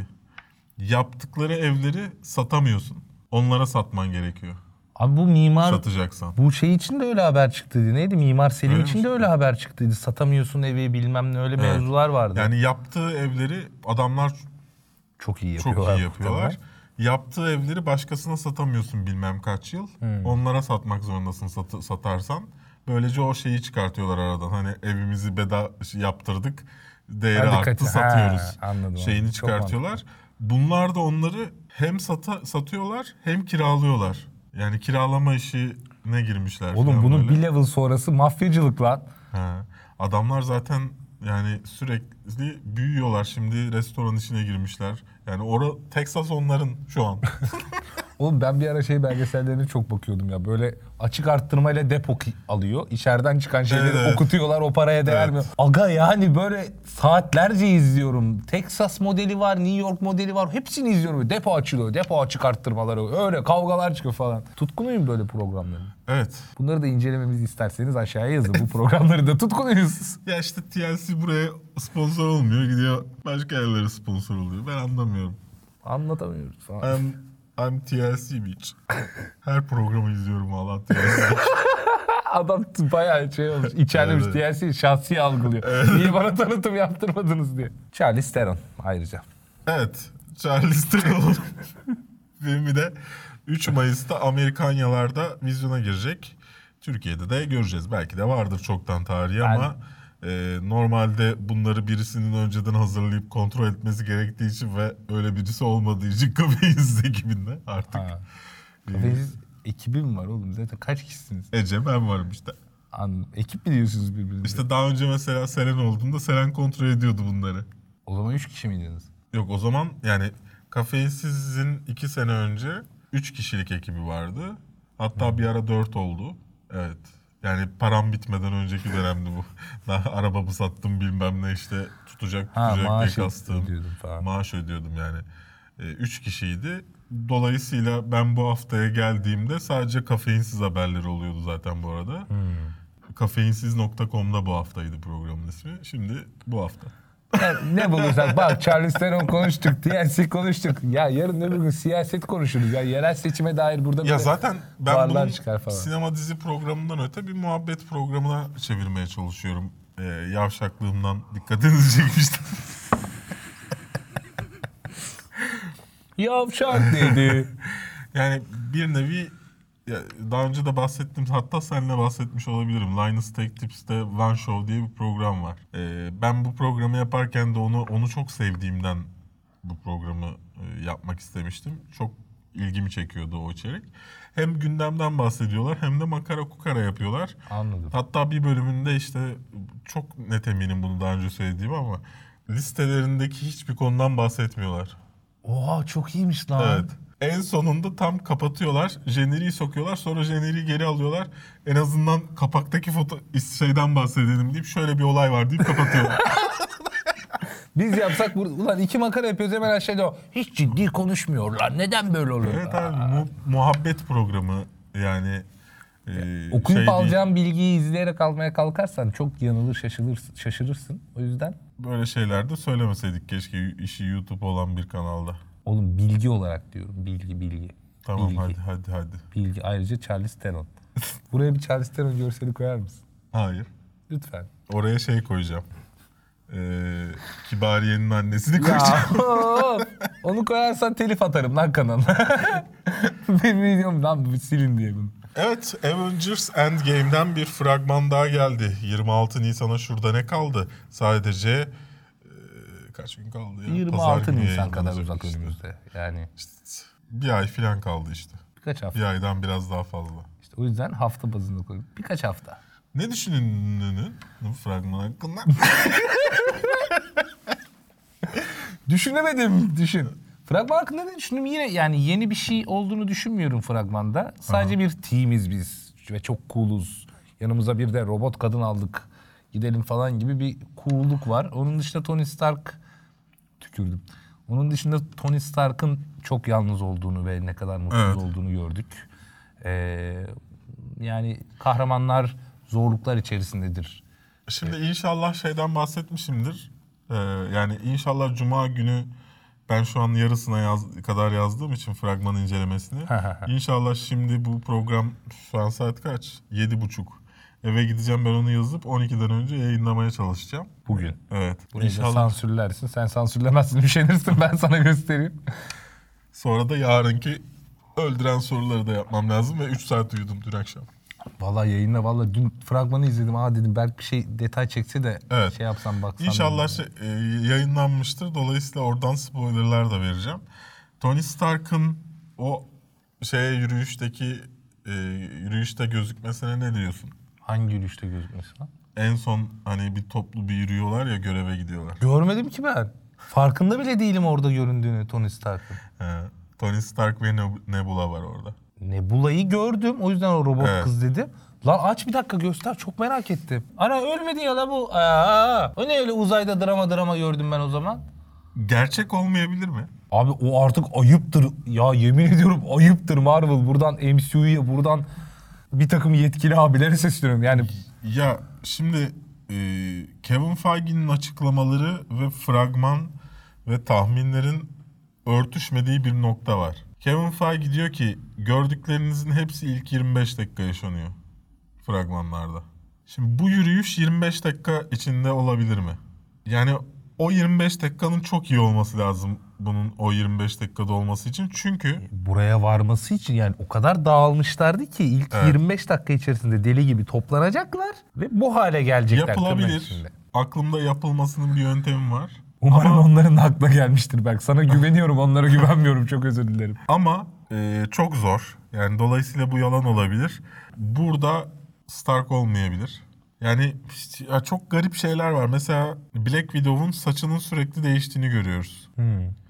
yaptıkları evleri satamıyorsun. Onlara satman gerekiyor. Abi bu mimar Satacaksan. bu şey için de öyle haber çıktıydı. Neydi? Mimar Selim Öyle için mi de öyle haber çıktıydı. Satamıyorsun evi bilmem ne öyle Evet. mevzular vardı. Yani yaptığı evleri adamlar çok iyi çok yapıyorlar. iyi yapıyorlar. Yaptığı evleri başkasına satamıyorsun bilmem kaç yıl. Onlara satmak zorundasın satı- satarsan. Böylece o şeyi çıkartıyorlar aradan. Hani evimizi beda yaptırdık. Değeri Hadi arttı satıyoruz. Ha, anladım, Şeyini. Çok çıkartıyorlar. Bunlar da onları hem sata, satıyorlar hem kiralıyorlar. Yani kiralama işine girmişler. Oğlum falan bunun böyle. bir level sonrası mafyacılık lan. Ha. Adamlar zaten yani sürekli büyüyorlar. Şimdi restoran işine girmişler. Yani ora Texas onların şu an. Oğlum ben bir ara şey belgesellerine çok bakıyordum ya. Böyle açık arttırmayla depo ki- alıyor. İçeriden çıkan şeyleri Evet, evet. okutuyorlar. O paraya değer mi? Aga yani böyle saatlerce izliyorum. Texas modeli var, New York modeli var. Hepsini izliyorum. Depo açılıyor. Depo açık arttırmaları. Öyle kavgalar çıkıyor falan. Tutkunuyum böyle programların. evet. Bunları da incelememizi isterseniz aşağıya yazın. Bu programları da tutkunuyuz. Ya işte TLC buraya sponsor olmuyor. Gidiyor başka yerlere sponsor oluyor. Ben anlamıyorum. Anlatamıyoruz falan. I'm, I'm TLC bitch. Her programı izliyorum valla TLC. Adam bayağı şey olmuş. İçerlemiş Evet. TLC şahsi algılıyor. Niye bana tanıtım yaptırmadınız diye. Charlize Theron ayrıca. evet. Charlize Theron filmi de 3 Mayıs'ta Amerikanyalarda vizyona girecek. Türkiye'de de göreceğiz. Belki de vardır çoktan tarihi Ben- ama e, normalde bunları birisinin önceden hazırlayıp kontrol etmesi gerektiği için ve öyle birisi olmadığı için Kafeyiz ekibinde artık. Ha. Kafesiz ekibi mi var oğlum? Zaten kaç kişisiniz? Ece ben varım işte. Anladım. Ekip mi diyorsunuz birbirinize? İşte daha önce mesela Selen olduğunda Selen kontrol ediyordu bunları. O zaman üç kişi miydiniz? Yok o zaman yani Kafeinsiz'in iki sene önce üç kişilik ekibi vardı. Hatta bir ara dört oldu. Evet. Yani param bitmeden önceki dönemdi bu. Daha arabamı sattım bilmem ne işte tutacak Ha tutacak maaş diye kastım. ödüyordum falan. Maaş ödüyordum yani. Ee, üç kişiydi. Dolayısıyla ben bu haftaya geldiğimde sadece kafeinsiz haberleri oluyordu zaten bu arada. Hmm. Kafeinsiz.com'da bu haftaydı programın ismi. Şimdi bu hafta. Yani ne bulursak bak Charlize Theron konuştuk, TLC konuştuk. Ya yarın öbür gün siyaset konuşuruz. Ya yerel seçime dair burada Ya böyle zaten ben varlar bunun çıkar falan. sinema dizi programından öte bir muhabbet programına çevirmeye çalışıyorum. Ee, yavşaklığımdan dikkatinizi çekmiştim. Yavşak dedi. yani bir nevi ya daha önce de bahsettim hatta seninle bahsetmiş olabilirim. Linus Tech Tips'te One Show diye bir program var. Ee, ben bu programı yaparken de onu onu çok sevdiğimden bu programı e, yapmak istemiştim. Çok ilgimi çekiyordu o içerik. Hem gündemden bahsediyorlar hem de makara kukara yapıyorlar. Anladım. Hatta bir bölümünde işte çok net eminim bunu daha önce söylediğim ama listelerindeki hiçbir konudan bahsetmiyorlar. Oha çok iyiymiş lan. Evet. En sonunda tam kapatıyorlar. Jeneriği sokuyorlar. Sonra jeneriği geri alıyorlar. En azından kapaktaki foto şeyden bahsedelim deyip şöyle bir olay var deyip kapatıyorlar. Biz yapsak ulan iki makara yapıyoruz hemen aşağıda o. Hiç ciddi konuşmuyorlar. Neden böyle oluyor? evet abi mu- muhabbet programı yani e, Okuyup şey değil. alacağın bilgiyi izleyerek almaya kalkarsan çok yanılır şaşırırsın, şaşırırsın. O yüzden Böyle şeyler de söylemeseydik keşke işi YouTube olan bir kanalda. Oğlum bilgi olarak diyorum. Bilgi bilgi. Tamam Bilgi. hadi hadi hadi. Bilgi. Ayrıca Charles Theron. Buraya bir Charles Theron görseli koyar mısın? Hayır. Lütfen. Oraya şey koyacağım. Ee, Kibariye'nin annesini Ya, koyacağım. onu koyarsan telif atarım lan kanalına. Benim videom lan bu silin diye bunu. Evet, Avengers Endgame'den bir fragman daha geldi. 26 Nisan'a şurada ne kaldı? Sadece kaç gün kaldı ya? 26 günü Nisan kadar uzak işte. önümüzde. Yani İşte bir ay falan kaldı işte. birkaç hafta. Bir aydan biraz daha fazla. İşte o yüzden hafta bazında koydum. Birkaç hafta. Ne düşündün bu fragman hakkında? Düşünemedim. Düşün. Fragman hakkında ne düşündüm? Yine yani yeni bir şey olduğunu düşünmüyorum fragmanda. Sadece bir teamiz biz ve çok cool'uz. Yanımıza bir de robot kadın aldık. Gidelim falan gibi bir cool'luk var. Onun dışında Tony Stark tükürdüm. Onun dışında Tony Stark'ın çok yalnız olduğunu ve ne kadar mutsuz Evet. olduğunu gördük. Ee, yani kahramanlar zorluklar içerisindedir. Şimdi inşallah şeyden bahsetmişimdir. Ee, yani inşallah Cuma günü ben şu an yarısına yaz, kadar yazdığım için fragman incelemesini. inşallah şimdi bu program şu an saat kaç? Yedi buçuk. Eve gideceğim ben onu yazıp 12'den önce yayınlamaya çalışacağım. Bugün. Evet. Da inşallah. sansürlersin. Sen sansürlemezsin, üşenirsin. Ben sana göstereyim. Sonra da yarınki öldüren soruları da yapmam lazım ve 3 saat uyudum dün akşam. Vallahi yayında vallahi dün fragmanı izledim. Aa dedim belki bir şey detay çekse de Evet. şey yapsam baksam. İnşallah şey, e, yayınlanmıştır. Dolayısıyla oradan spoilerlar da vereceğim. Tony Stark'ın o şeye yürüyüşteki e, yürüyüşte gözükmesine ne diyorsun? Hangi yürüyüşte gözükmesi lan? En son hani bir toplu bir yürüyorlar ya göreve gidiyorlar. Görmedim ki ben. Farkında bile değilim orada göründüğünü Tony Stark'ın. He, Tony Stark ve Neb- Nebula var orada. Nebula'yı gördüm. O yüzden o robot Evet. kız dedim. Lan aç bir dakika göster. Çok merak ettim. Ana ölmedi ya la bu. Aa, o ne öyle uzayda drama drama gördüm ben o zaman. Gerçek olmayabilir mi? Abi o artık ayıptır. Ya yemin ediyorum ayıptır Marvel. Buradan MCU'ya buradan bir takım yetkili abilere sesleniyorum. Yani Ya şimdi e, Kevin Feige'nin açıklamaları ve fragman ve tahminlerin örtüşmediği bir nokta var. Kevin Feige diyor ki gördüklerinizin hepsi ilk 25 dakika yaşanıyor fragmanlarda. Şimdi bu yürüyüş 25 dakika içinde olabilir mi? Yani o 25 dakikanın çok iyi olması lazım bunun o 25 dakikada olması için. Çünkü buraya varması için yani o kadar dağılmışlardı ki ilk Evet. 25 dakika içerisinde deli gibi toplanacaklar ve bu hale gelecekler. yapılabilir. Aklımda yapılmasının bir yöntemi var. Umarım Ama- onların da aklına gelmiştir Berk. Sana güveniyorum, onlara güvenmiyorum. Çok özür dilerim. Ama e, çok zor. Yani dolayısıyla bu yalan olabilir. Burada Stark olmayabilir. Yani ya çok garip şeyler var. Mesela Black Widow'un saçının sürekli değiştiğini görüyoruz.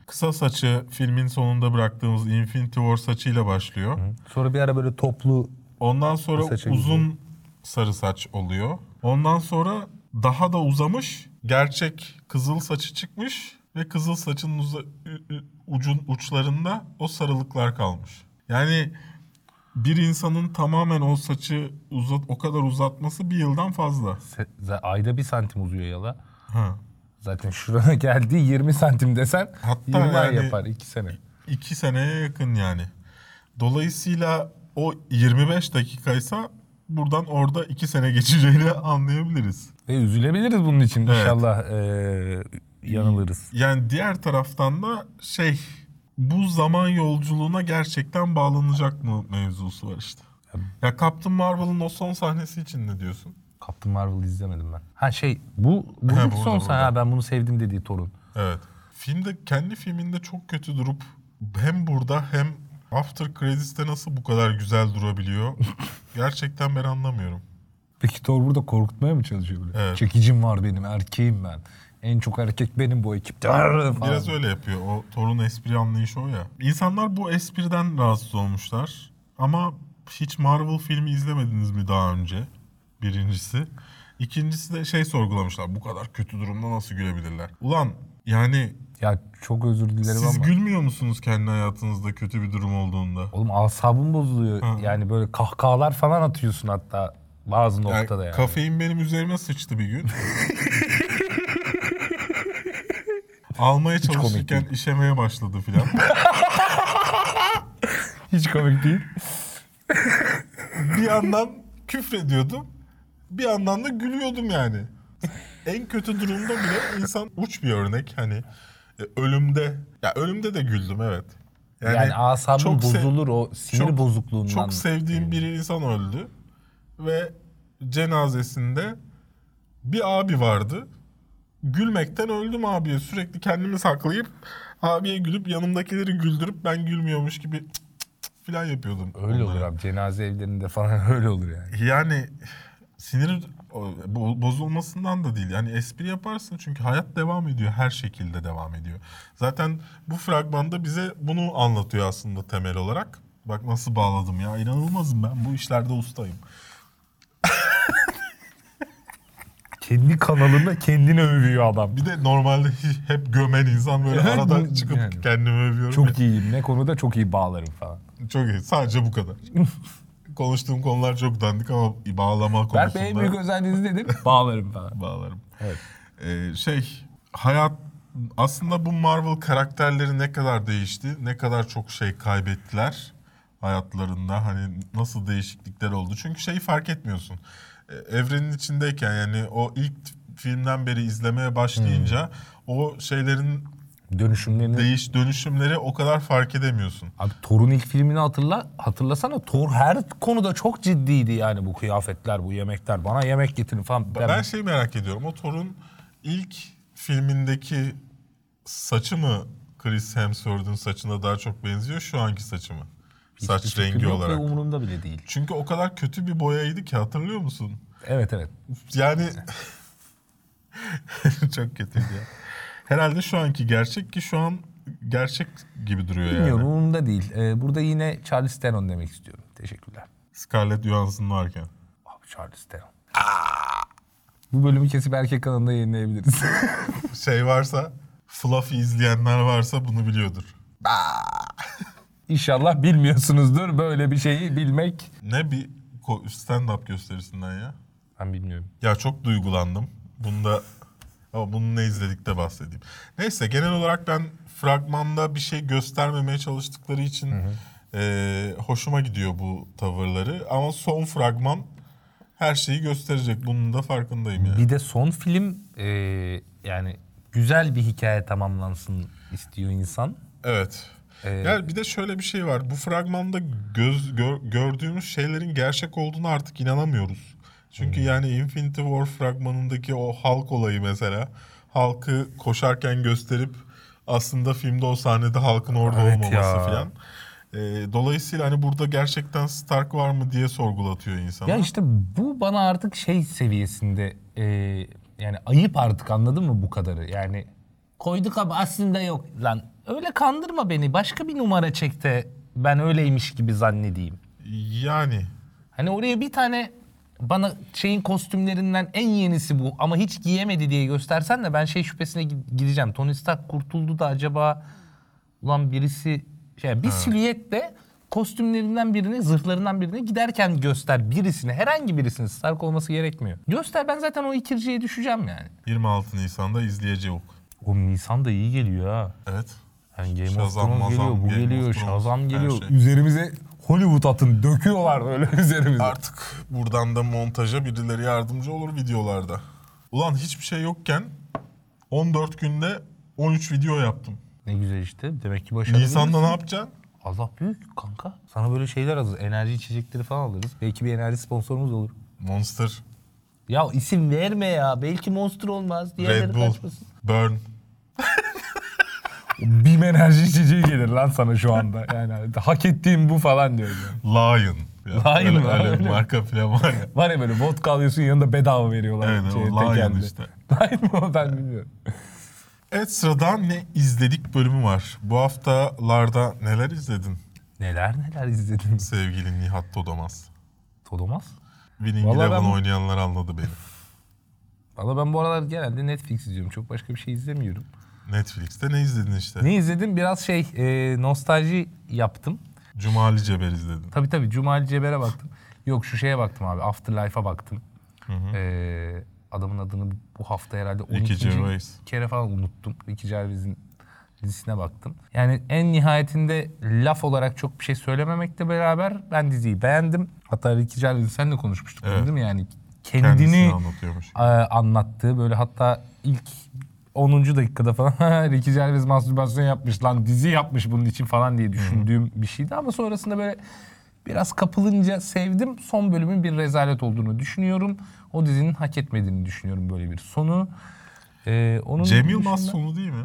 Kısa saçı filmin sonunda bıraktığımız Infinity War saçıyla başlıyor. Sonra bir ara böyle toplu Ondan sonra uzun sarı saç oluyor. Ondan sonra daha da uzamış, gerçek kızıl saçı çıkmış ve kızıl saçın uza- ucun uçlarında o sarılıklar kalmış. Yani bir insanın tamamen o saçı uzat o kadar uzatması bir yıldan fazla. se- ayda bir santim uzuyor yala. Ha. Zaten şuraya geldi 20 santim desen Hatta 20 ay yani- yapar 2 sene. İki seneye yakın yani. Dolayısıyla o 25 dakikaysa buradan orada iki sene geçeceğini anlayabiliriz. Ve üzülebiliriz bunun için Evet. inşallah eee, yanılırız. Yani diğer taraftan da şey bu zaman yolculuğuna gerçekten bağlanacak mı mevzusu var işte. Ya Captain Marvel'ın o son sahnesi için ne diyorsun? Captain Marvel izlemedim ben. Ha şey bu bu son burada. sahne ha, ben bunu sevdim dediği torun. Evet. Filmde kendi filminde çok kötü durup hem burada hem After Credits'te nasıl bu kadar güzel durabiliyor? Gerçekten ben anlamıyorum. Peki Thor burada korkutmaya mı çalışıyor böyle? Evet. Çekicim var benim, erkeğim ben. En çok erkek benim bu ekipte. Falan. Biraz öyle yapıyor. O Thor'un espri anlayışı o ya. İnsanlar bu espriden rahatsız olmuşlar. Ama hiç Marvel filmi izlemediniz mi daha önce? Birincisi. İkincisi de şey sorgulamışlar. Bu kadar kötü durumda nasıl gülebilirler? Ulan yani Ya çok özür dilerim siz ama. gülmüyor musunuz kendi hayatınızda kötü bir durum olduğunda? Oğlum asabım bozuluyor. Ha. Yani böyle kahkahalar falan atıyorsun hatta bazı Yani noktada yani. Kafein benim üzerime sıçtı bir gün. Almaya çalışırken işemeye başladı filan. Hiç komik değil. bir yandan küfrediyordum. Bir yandan da gülüyordum yani. en kötü durumda bile insan uç bir örnek hani e, ölümde ya ölümde de güldüm evet. Yani, çok se- bozulur o sinir çok- bozukluğundan. Çok sevdiğim bir insan öldü ve cenazesinde bir abi vardı. Gülmekten öldüm abiye. Sürekli kendimi saklayıp abiye gülüp yanımdakileri güldürüp ben gülmüyormuş gibi cık cık cık falan yapıyordum. Öyle onlara. olur abi. Cenaze evlerinde falan öyle olur yani. Yani sinir bozulmasından da değil. Yani espri yaparsın çünkü hayat devam ediyor. Her şekilde devam ediyor. Zaten bu fragmanda bize bunu anlatıyor aslında temel olarak. Bak nasıl bağladım ya. İnanılmazım ben. Bu işlerde ustayım. Kendi kanalında kendini övüyor adam. Bir de normalde hep gömen insan böyle Evet, arada bu- çıkıp yani. kendimi övüyorum. Çok iyiyim. Ne konuda çok iyi bağlarım falan. Çok iyi. Sadece bu kadar. Konuştuğum konular çok dandik ama bağlama Berk Bey en konusunda büyük özelliğiniz nedir? bağlarım falan. bağlarım. Evet. Ee, şey hayat aslında bu Marvel karakterleri ne kadar değişti, ne kadar çok şey kaybettiler hayatlarında hani nasıl değişiklikler oldu. Çünkü şeyi fark etmiyorsun. Ee, Evrenin içindeyken yani o ilk filmden beri izlemeye başlayınca o şeylerin Dönüşümlerini... değiş dönüşümleri o kadar fark edemiyorsun. Abi Thor'un ilk filmini hatırla. Hatırlasana Thor her konuda çok ciddiydi yani bu kıyafetler, bu yemekler. Bana yemek getirin falan. Ben, ben şey merak ediyorum. O Thor'un ilk filmindeki saçı mı Chris Hemsworth'un saçına daha çok benziyor şu anki saçı mı? Saç Hiçbir rengi yok ve olarak. umurumda bile değil. Çünkü o kadar kötü bir boyaydı ki hatırlıyor musun? Evet evet. Yani çok kötüydü ya. Herhalde şu anki gerçek ki şu an gerçek gibi duruyor Bilmiyorum yani. umurumda değil. Ee, burada yine Charles Theron demek istiyorum. Teşekkürler. Scarlett Johansson varken. Abi Charles Theron. Bu bölümü kesip erkek kanalında yayınlayabiliriz. Şey varsa, Fluffy izleyenler varsa bunu biliyordur. İnşallah bilmiyorsunuzdur böyle bir şeyi bilmek. Ne bir stand-up gösterisinden ya. Ben bilmiyorum. Ya çok duygulandım. Bunda ama bunu ne izledik de bahsedeyim. Neyse genel olarak ben fragmanda bir şey göstermemeye çalıştıkları için eee, hoşuma gidiyor bu tavırları. Ama son fragman her şeyi gösterecek. Bunun da farkındayım yani. Bir de son film e, yani güzel bir hikaye tamamlansın istiyor insan. Evet. Ee, Yani bir de şöyle bir şey var. Bu fragmanda göz gör- gördüğümüz şeylerin gerçek olduğunu artık inanamıyoruz. Çünkü Hmm. yani Infinity War fragmanındaki o halk olayı mesela halkı koşarken gösterip aslında filmde o sahnede halkın orada Evet olmaması ya. falan. Ee, dolayısıyla hani burada gerçekten Stark var mı diye sorgulatıyor insana. Ya işte bu bana artık şey seviyesinde e, yani ayıp artık anladın mı bu kadarı? Yani koyduk ama aslında yok lan. Öyle kandırma beni. Başka bir numara çek de ben öyleymiş gibi zannedeyim. Yani Hani oraya bir tane bana şeyin kostümlerinden en yenisi bu ama hiç giyemedi diye göstersen de ben şey şüphesine gi- gideceğim. Tony Stark kurtuldu da acaba ulan birisi şey bir silüette kostümlerinden birini, zırhlarından birini giderken göster birisini. Herhangi birisini Stark olması gerekmiyor. Göster ben zaten o ikirciye düşeceğim yani. 26 Nisan'da izleyeceğiz. O Nisan da iyi geliyor ha. Evet. Yani Game of Shazam, Thrones geliyor, bu Game of geliyor, Thrones, Shazam geliyor. şey. Üzerimize Hollywood atın döküyorlar böyle üzerimize. Artık buradan da montaja birileri yardımcı olur videolarda. Ulan hiçbir şey yokken 14 günde 13 video yaptım. Ne güzel işte. Demek ki başarılı. Nisan'da ne yapacaksın? Allah büyük kanka. Sana böyle şeyler alırız. Enerji içecekleri falan alırız. Belki bir enerji sponsorumuz olur. Monster, Ya isim verme ya. Belki Monster olmaz. Diğerleri Red Bull, kaçmasın. Burn. Bim enerji içeceği gelir lan sana şu anda. Yani hak ettiğim bu falan diyorum. yani. Lion. Ya, Lion öyle, öyle Öyle marka falan var ya. Var ya böyle vodka alıyorsun yanında bedava veriyorlar. Aynen, o şeye, Lion tekelde. işte. Lion mu o? ben bilmiyorum. Evet sırada ne izledik bölümü var. Bu haftalarda neler izledin Neler neler izledim. sevgili Nihat Todomaz? Todomaz. Winning Eleven ben- oynayanlar anladı beni. Valla ben bu aralar genelde Netflix izliyorum. Çok başka bir şey izlemiyorum. Netflix'te ne izledin işte? Ne izledim? Biraz şey e, nostalji yaptım. Cumali Ceber izledin. Tabii tabii Cumali Ceber'e baktım. Yok şu şeye baktım abi. Afterlife'a baktım. Ee, adamın adını bu hafta herhalde 12. Gervais. kere falan unuttum. Ricky Gervais'in dizisine baktım. Yani en nihayetinde laf olarak çok bir şey söylememekle beraber ben diziyi beğendim. Hatta Ricky Gervais'i senle konuşmuştuk Evet. değil mi yani? Kendini e, anlattığı böyle hatta ilk 10. dakikada falan Ricky Gervais mastürbasyon yapmış lan dizi yapmış bunun için falan diye düşündüğüm bir şeydi ama sonrasında böyle biraz kapılınca sevdim. Son bölümün bir rezalet olduğunu düşünüyorum. O dizinin hak etmediğini düşünüyorum böyle bir sonu. Ee, onun Cem Yılmaz dışında- sonu değil mi?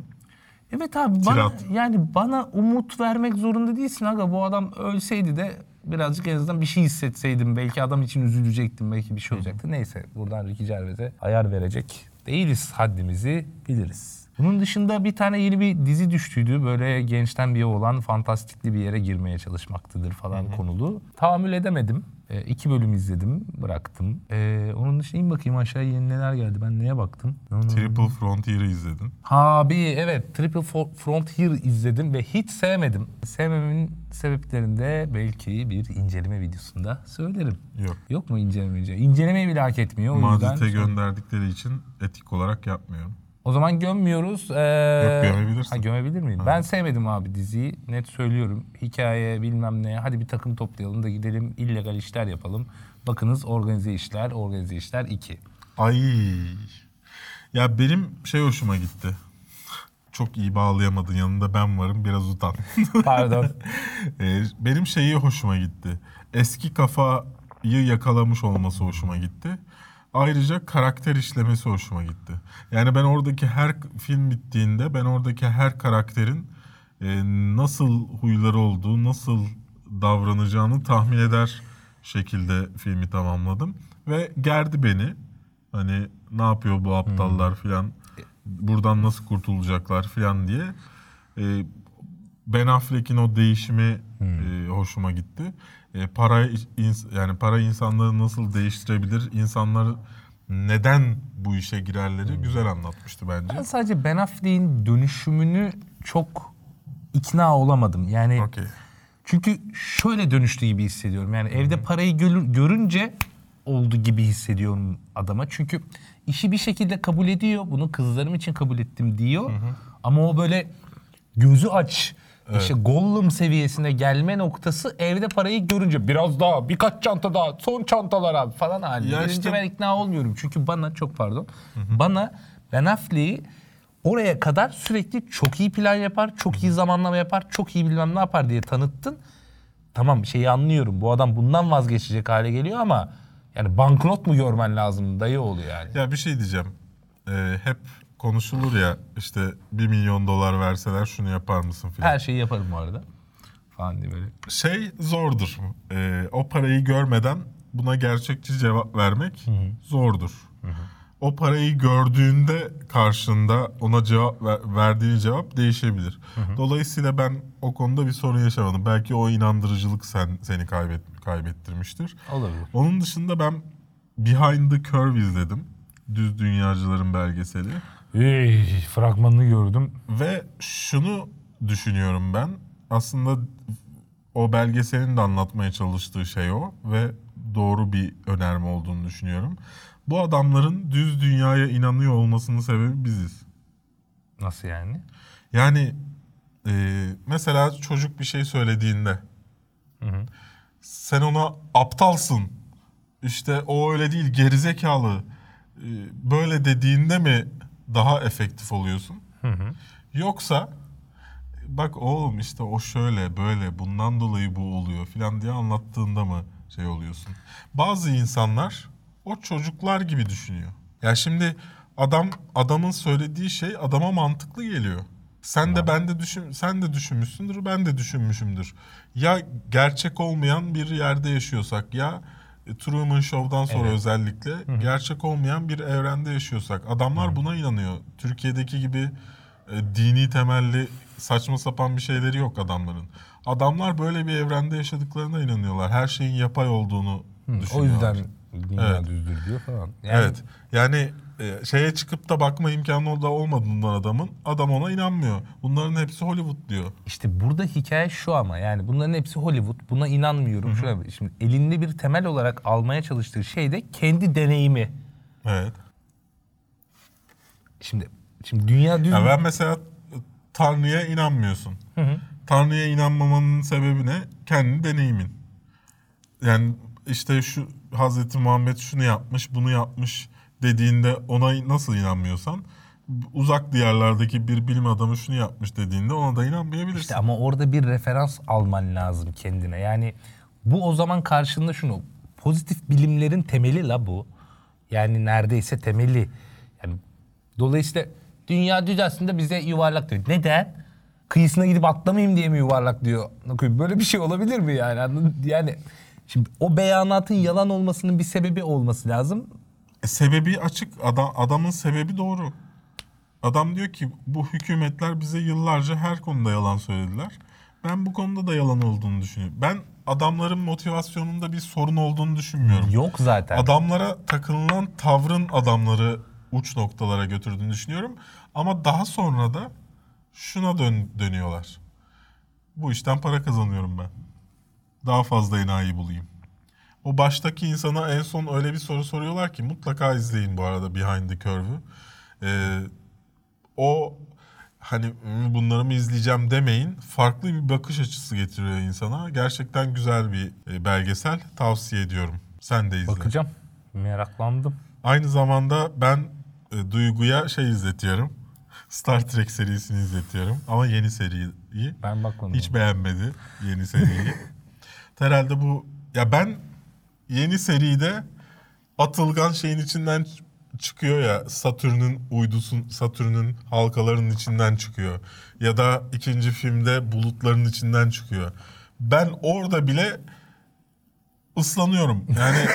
Evet abi bana, yani bana umut vermek zorunda değilsin aga. Bu adam ölseydi de birazcık en azından bir şey hissetseydim. Belki adam için üzülecektim. Belki bir şey olacaktı. Neyse buradan Ricky Gervais'e ayar verecek değiliz. Haddimizi biliriz. Bunun dışında bir tane yeni bir dizi düştüydü. Böyle gençten bir olan fantastikli bir yere girmeye çalışmaktadır falan konulu. Tahammül edemedim. E, iki bölüm izledim, bıraktım. E, onun dışında in bakayım aşağıya yeni neler geldi. Ben neye baktım? Triple Frontier'ı izledin. Ha bir evet Triple Frontier izledim ve hiç sevmedim. Sevmememin sebeplerini de belki bir inceleme videosunda söylerim. Yok. Yok mu inceleme? İncelemeyi bile hak etmiyor. O yüzden Madrid'e gönderdikleri için etik olarak yapmıyorum. O zaman gömmüyoruz. Ee, Yok, gömebilirsin. Ha, gömebilir miyim? Ben sevmedim abi diziyi. Net söylüyorum. Hikaye bilmem ne. Hadi bir takım toplayalım da gidelim illegal işler yapalım. Bakınız organize işler, organize işler 2. Ay. Ya benim şey hoşuma gitti. Çok iyi bağlayamadın yanında ben varım biraz utan. Pardon. Ee, benim şeyi hoşuma gitti. Eski kafayı yakalamış olması hoşuma gitti. Ayrıca karakter işlemesi hoşuma gitti. Yani ben oradaki her film bittiğinde ben oradaki her karakterin e, nasıl huyları olduğu, nasıl davranacağını tahmin eder şekilde filmi tamamladım. Ve gerdi beni. Hani ne yapıyor bu aptallar filan, buradan nasıl kurtulacaklar filan diye. E, Ben Affleck'in o değişimi e, hoşuma gitti. E, para yani para insanları nasıl değiştirebilir? İnsanlar neden bu işe girerleri güzel anlatmıştı bence. Ben sadece Ben Affleck'in dönüşümünü çok ikna olamadım. Yani Okey. çünkü şöyle dönüştü gibi hissediyorum. Yani evde parayı görünce oldu gibi hissediyorum adama. Çünkü işi bir şekilde kabul ediyor. Bunu kızlarım için kabul ettim diyor. Ama o böyle gözü aç işte Gollum seviyesine gelme noktası evde parayı görünce biraz daha birkaç çanta daha son çantalar abi falan halinde. Ya işte- ben ikna olmuyorum. Çünkü bana çok pardon. Bana Ben Affleck'i oraya kadar sürekli çok iyi plan yapar, çok iyi zamanlama yapar, çok iyi bilmem ne yapar diye tanıttın. Tamam şeyi anlıyorum. Bu adam bundan vazgeçecek hale geliyor ama yani banknot mu görmen lazım dayı oluyor yani. Ya bir şey diyeceğim. Ee, hep konuşulur ya işte 1 milyon dolar verseler şunu yapar mısın filan. Her şeyi yaparım bu arada. Falan diye böyle. Şey zordur. Ee, o parayı görmeden buna gerçekçi cevap vermek zordur. O parayı gördüğünde karşında ona cevap ver- verdiğin cevap değişebilir. Dolayısıyla ben o konuda bir sorun yaşamadım. Belki o inandırıcılık sen seni kaybet kaybettirmiştir. Olabilir. Onun dışında ben Behind the Curve izledim. Düz Dünyacıların belgeseli. Ey, fragmanını gördüm. Ve şunu düşünüyorum ben. Aslında o belgeselin de anlatmaya çalıştığı şey o ve doğru bir önerme olduğunu düşünüyorum. Bu adamların düz dünyaya inanıyor olmasının sebebi biziz. Nasıl yani? Yani e, mesela çocuk bir şey söylediğinde sen ona aptalsın, işte o öyle değil gerizekalı e, böyle dediğinde mi daha efektif oluyorsun? Yoksa bak oğlum işte o şöyle böyle bundan dolayı bu oluyor filan diye anlattığında mı şey oluyorsun? Bazı insanlar o çocuklar gibi düşünüyor. Ya şimdi adam adamın söylediği şey adama mantıklı geliyor. Sen de ben de düşün sen de düşünmüşsündür ben de düşünmüşümdür. Ya gerçek olmayan bir yerde yaşıyorsak ya Truman Show'dan sonra Evet. özellikle gerçek olmayan bir evrende yaşıyorsak adamlar buna inanıyor. Türkiye'deki gibi e, dini temelli saçma sapan bir şeyleri yok adamların. Adamlar böyle bir evrende yaşadıklarına inanıyorlar. Her şeyin yapay olduğunu O düşünüyorlar. yüzden dünya Evet. düzdür diyor falan. Yani Evet. Yani e, şeye çıkıp da bakma imkanı da olmadığından adamın adam ona inanmıyor. Bunların hepsi Hollywood diyor. İşte burada hikaye şu ama yani bunların hepsi Hollywood. Buna inanmıyorum. Şöyle şimdi elinde bir temel olarak almaya çalıştığı şey de kendi deneyimi. Evet. Şimdi şimdi dünya düz Ya ben mesela Tanrı'ya inanmıyorsun. Tanrı'ya inanmamanın sebebi ne? Kendi deneyimin. Yani işte şu Hazreti Muhammed şunu yapmış, bunu yapmış dediğinde ona nasıl inanmıyorsan uzak diyarlardaki bir bilim adamı şunu yapmış dediğinde ona da inanmayabilirsin. İşte ama orada bir referans alman lazım kendine. Yani bu o zaman karşında şunu. Pozitif bilimlerin temeli la bu. Yani neredeyse temeli. Yani dolayısıyla dünya düzelsin de bize yuvarlak diyor. Neden? Kıyısına gidip atlamayayım diye mi yuvarlak diyor? Böyle bir şey olabilir mi yani? Yani şimdi o beyanatın yalan olmasının bir sebebi olması lazım. E, sebebi açık. Adam, adamın sebebi doğru. Adam diyor ki bu hükümetler bize yıllarca her konuda yalan söylediler. Ben bu konuda da yalan olduğunu düşünüyorum. Ben adamların motivasyonunda bir sorun olduğunu düşünmüyorum. Yok zaten. Adamlara takınılan tavrın adamları uç noktalara götürdüğünü düşünüyorum. Ama daha sonra da şuna dön dönüyorlar. Bu işten para kazanıyorum ben. Daha fazla enayi bulayım. O baştaki insana en son öyle bir soru soruyorlar ki mutlaka izleyin bu arada Behind the Curve'ü. Ee, o hani "Hmm, bunları mı izleyeceğim demeyin. Farklı bir bakış açısı getiriyor insana. Gerçekten güzel bir e, belgesel. Tavsiye ediyorum. Sen de izle. Bakacağım. Meraklandım. Aynı zamanda ben e, Duygu'ya şey izletiyorum. Star Trek serisini izletiyorum. Ama yeni seriyi. Ben bakmadım. Hiç beğenmedi yeni seriyi. Herhalde bu... Ya ben yeni seride Atılgan şeyin içinden çıkıyor ya Satürn'ün uydusun Satürn'ün halkalarının içinden çıkıyor. Ya da ikinci filmde bulutların içinden çıkıyor. Ben orada bile ıslanıyorum. Yani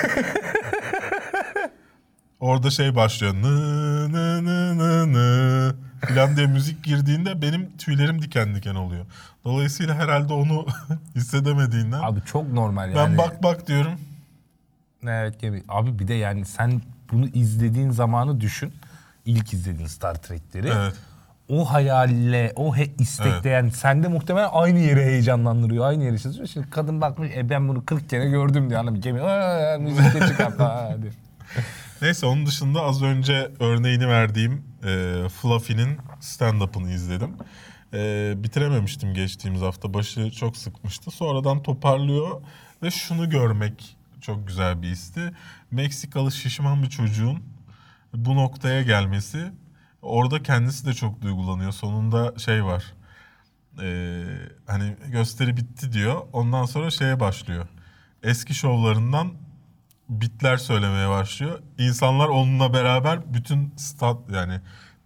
orada şey başlıyor. Nı nı nı nı nı filan diye müzik girdiğinde benim tüylerim diken diken oluyor. Dolayısıyla herhalde onu hissedemediğinden Abi çok normal yani. ben bak bak diyorum. Evet gibi. Abi bir de yani sen bunu izlediğin zamanı düşün. İlk izlediğin Star Trek'leri. Evet. O hayalle, o he istekle Evet. yani sende muhtemelen aynı yeri heyecanlandırıyor. Aynı yeri çiziyor. Şimdi kadın bakmış e ben bunu 40 kere gördüm diyor. Hanım gemi "Aa, müzik de çıkarttı. ha," diyor. Neyse onun dışında az önce örneğini verdiğim e, Fluffy'nin stand-up'ını izledim. E, bitirememiştim geçtiğimiz hafta. Başı çok sıkmıştı. Sonradan toparlıyor ve şunu görmek çok güzel bir histi. Meksikalı şişman bir çocuğun bu noktaya gelmesi. Orada kendisi de çok duygulanıyor. Sonunda şey var. E, hani gösteri bitti diyor. Ondan sonra şeye başlıyor. Eski şovlarından bitler söylemeye başlıyor. İnsanlar onunla beraber bütün stat yani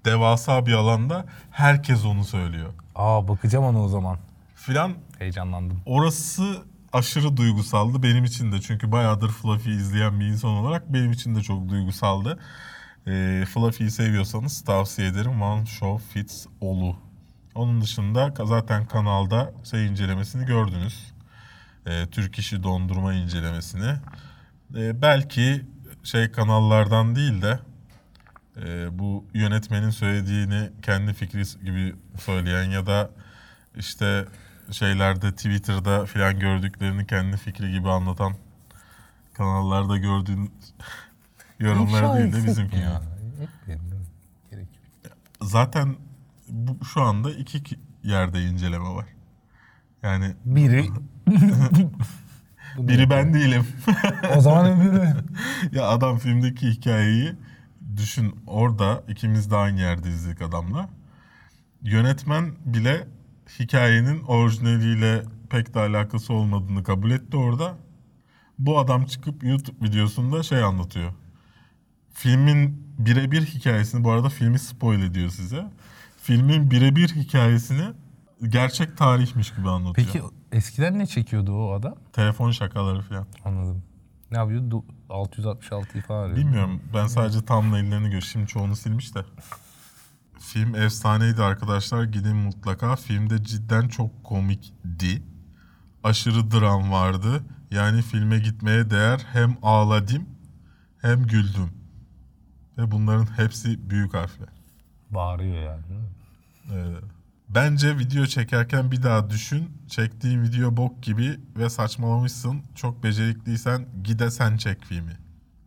devasa bir alanda herkes onu söylüyor. Aa bakacağım ona o zaman. Filan Heyecanlandım. orası aşırı duygusaldı benim için de. Çünkü bayağıdır Fluffy izleyen bir insan olarak benim için de çok duygusaldı. Ee, Fluffy'yi seviyorsanız tavsiye ederim. One Show Fits All'u. Onun dışında zaten kanalda şey incelemesini gördünüz. Ee, Türk işi dondurma incelemesini. Ee, belki şey kanallardan değil de e, bu yönetmenin söylediğini kendi fikri gibi söyleyen ya da işte şeylerde Twitter'da filan gördüklerini kendi fikri gibi anlatan kanallarda gördüğün yorumları değil de bizimki. Ya. Zaten bu, şu anda iki ki- yerde inceleme var. Yani Biri biri ben değilim. o zaman öbürü. ya adam filmdeki hikayeyi düşün orada ikimiz de aynı yerde izledik adamla. Yönetmen bile hikayenin orijinaliyle pek de alakası olmadığını kabul etti orada. Bu adam çıkıp YouTube videosunda şey anlatıyor. Filmin birebir hikayesini bu arada filmi spoil ediyor size. Filmin birebir hikayesini gerçek tarihmiş gibi anlatıyor. Peki eskiden ne çekiyordu o adam? Telefon şakaları falan. Anladım. Ne yapıyordu? 666'yı falan arıyor. Bilmiyorum. Ben sadece thumbnail'lerini gör. Şimdi çoğunu silmiş de. Film efsaneydi arkadaşlar. Gidin mutlaka. Filmde cidden çok komikti. Aşırı dram vardı. Yani filme gitmeye değer. Hem ağladım hem güldüm. Ve bunların hepsi büyük harfle. Bağırıyor yani. Ee, bence video çekerken bir daha düşün. Çektiğin video bok gibi ve saçmalamışsın. Çok becerikliysen gide sen çek filmi.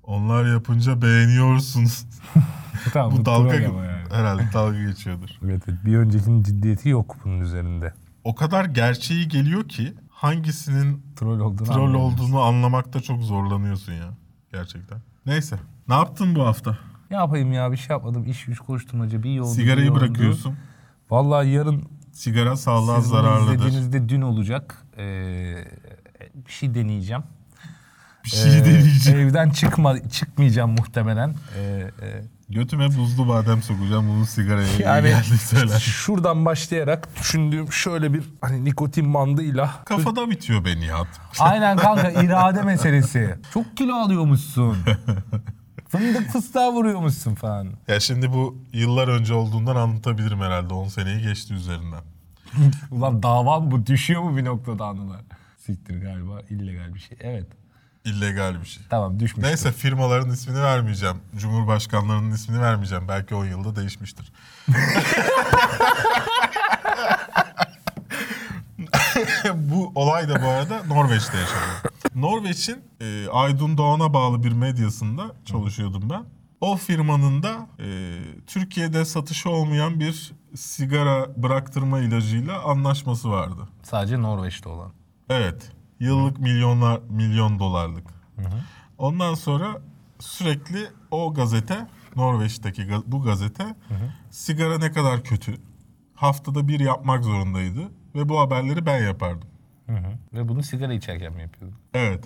Onlar yapınca beğeniyorsunuz. tamam, Bu dalga troll ama yani. herhalde dalga geçiyordur. Evet, evet. Bir öncekinin ciddiyeti yok bunun üzerinde. O kadar gerçeği geliyor ki hangisinin Troll olduğunu troll olduğunu anlamakta çok zorlanıyorsun ya. Gerçekten. Neyse. Ne yaptın bu hafta? Ne yapayım ya bir şey yapmadım. İş güç koşturmaca bir yoldu. bir Sigarayı yoldu. bırakıyorsun. Vallahi yarın Sigara sağlığa sizin zararlıdır. izlediğinizde dün olacak. Ee, bir şey deneyeceğim. Bir şey Ee, deneyeceğim. Evden çıkma çıkmayacağım muhtemelen. Ee, e, Götüme buzlu badem sokacağım. Bunun sigaraya yani geldi söyler. şuradan başlayarak düşündüğüm şöyle bir hani nikotin bandıyla Kafada bitiyor beni ya. Aynen kanka irade meselesi. Çok kilo alıyormuşsun. Fındık fıstığa vuruyormuşsun falan. Ya şimdi bu yıllar önce olduğundan anlatabilirim herhalde. 10 seneyi geçti üzerinden. Ulan dava mı bu? Düşüyor mu bir noktada anılar? Siktir galiba illegal bir şey. Evet. İllegal bir şey. Tamam düşmüş. Neyse firmaların ismini vermeyeceğim. Cumhurbaşkanlarının ismini vermeyeceğim. Belki 10 yılda değişmiştir. bu olay da bu arada Norveç'te yaşandı. Norveç'in e, Aydın Doğan'a bağlı bir medyasında çalışıyordum ben. O firmanın da e, Türkiye'de satışı olmayan bir sigara bıraktırma ilacıyla anlaşması vardı. Sadece Norveç'te olan. Evet. Yıllık milyonlar milyon dolarlık. Ondan sonra sürekli o gazete Norveç'teki bu gazete sigara ne kadar kötü. Haftada bir yapmak zorundaydı ve bu haberleri ben yapardım. Hı hı. Ve bunu sigara içerken mi yapıyordun? Evet.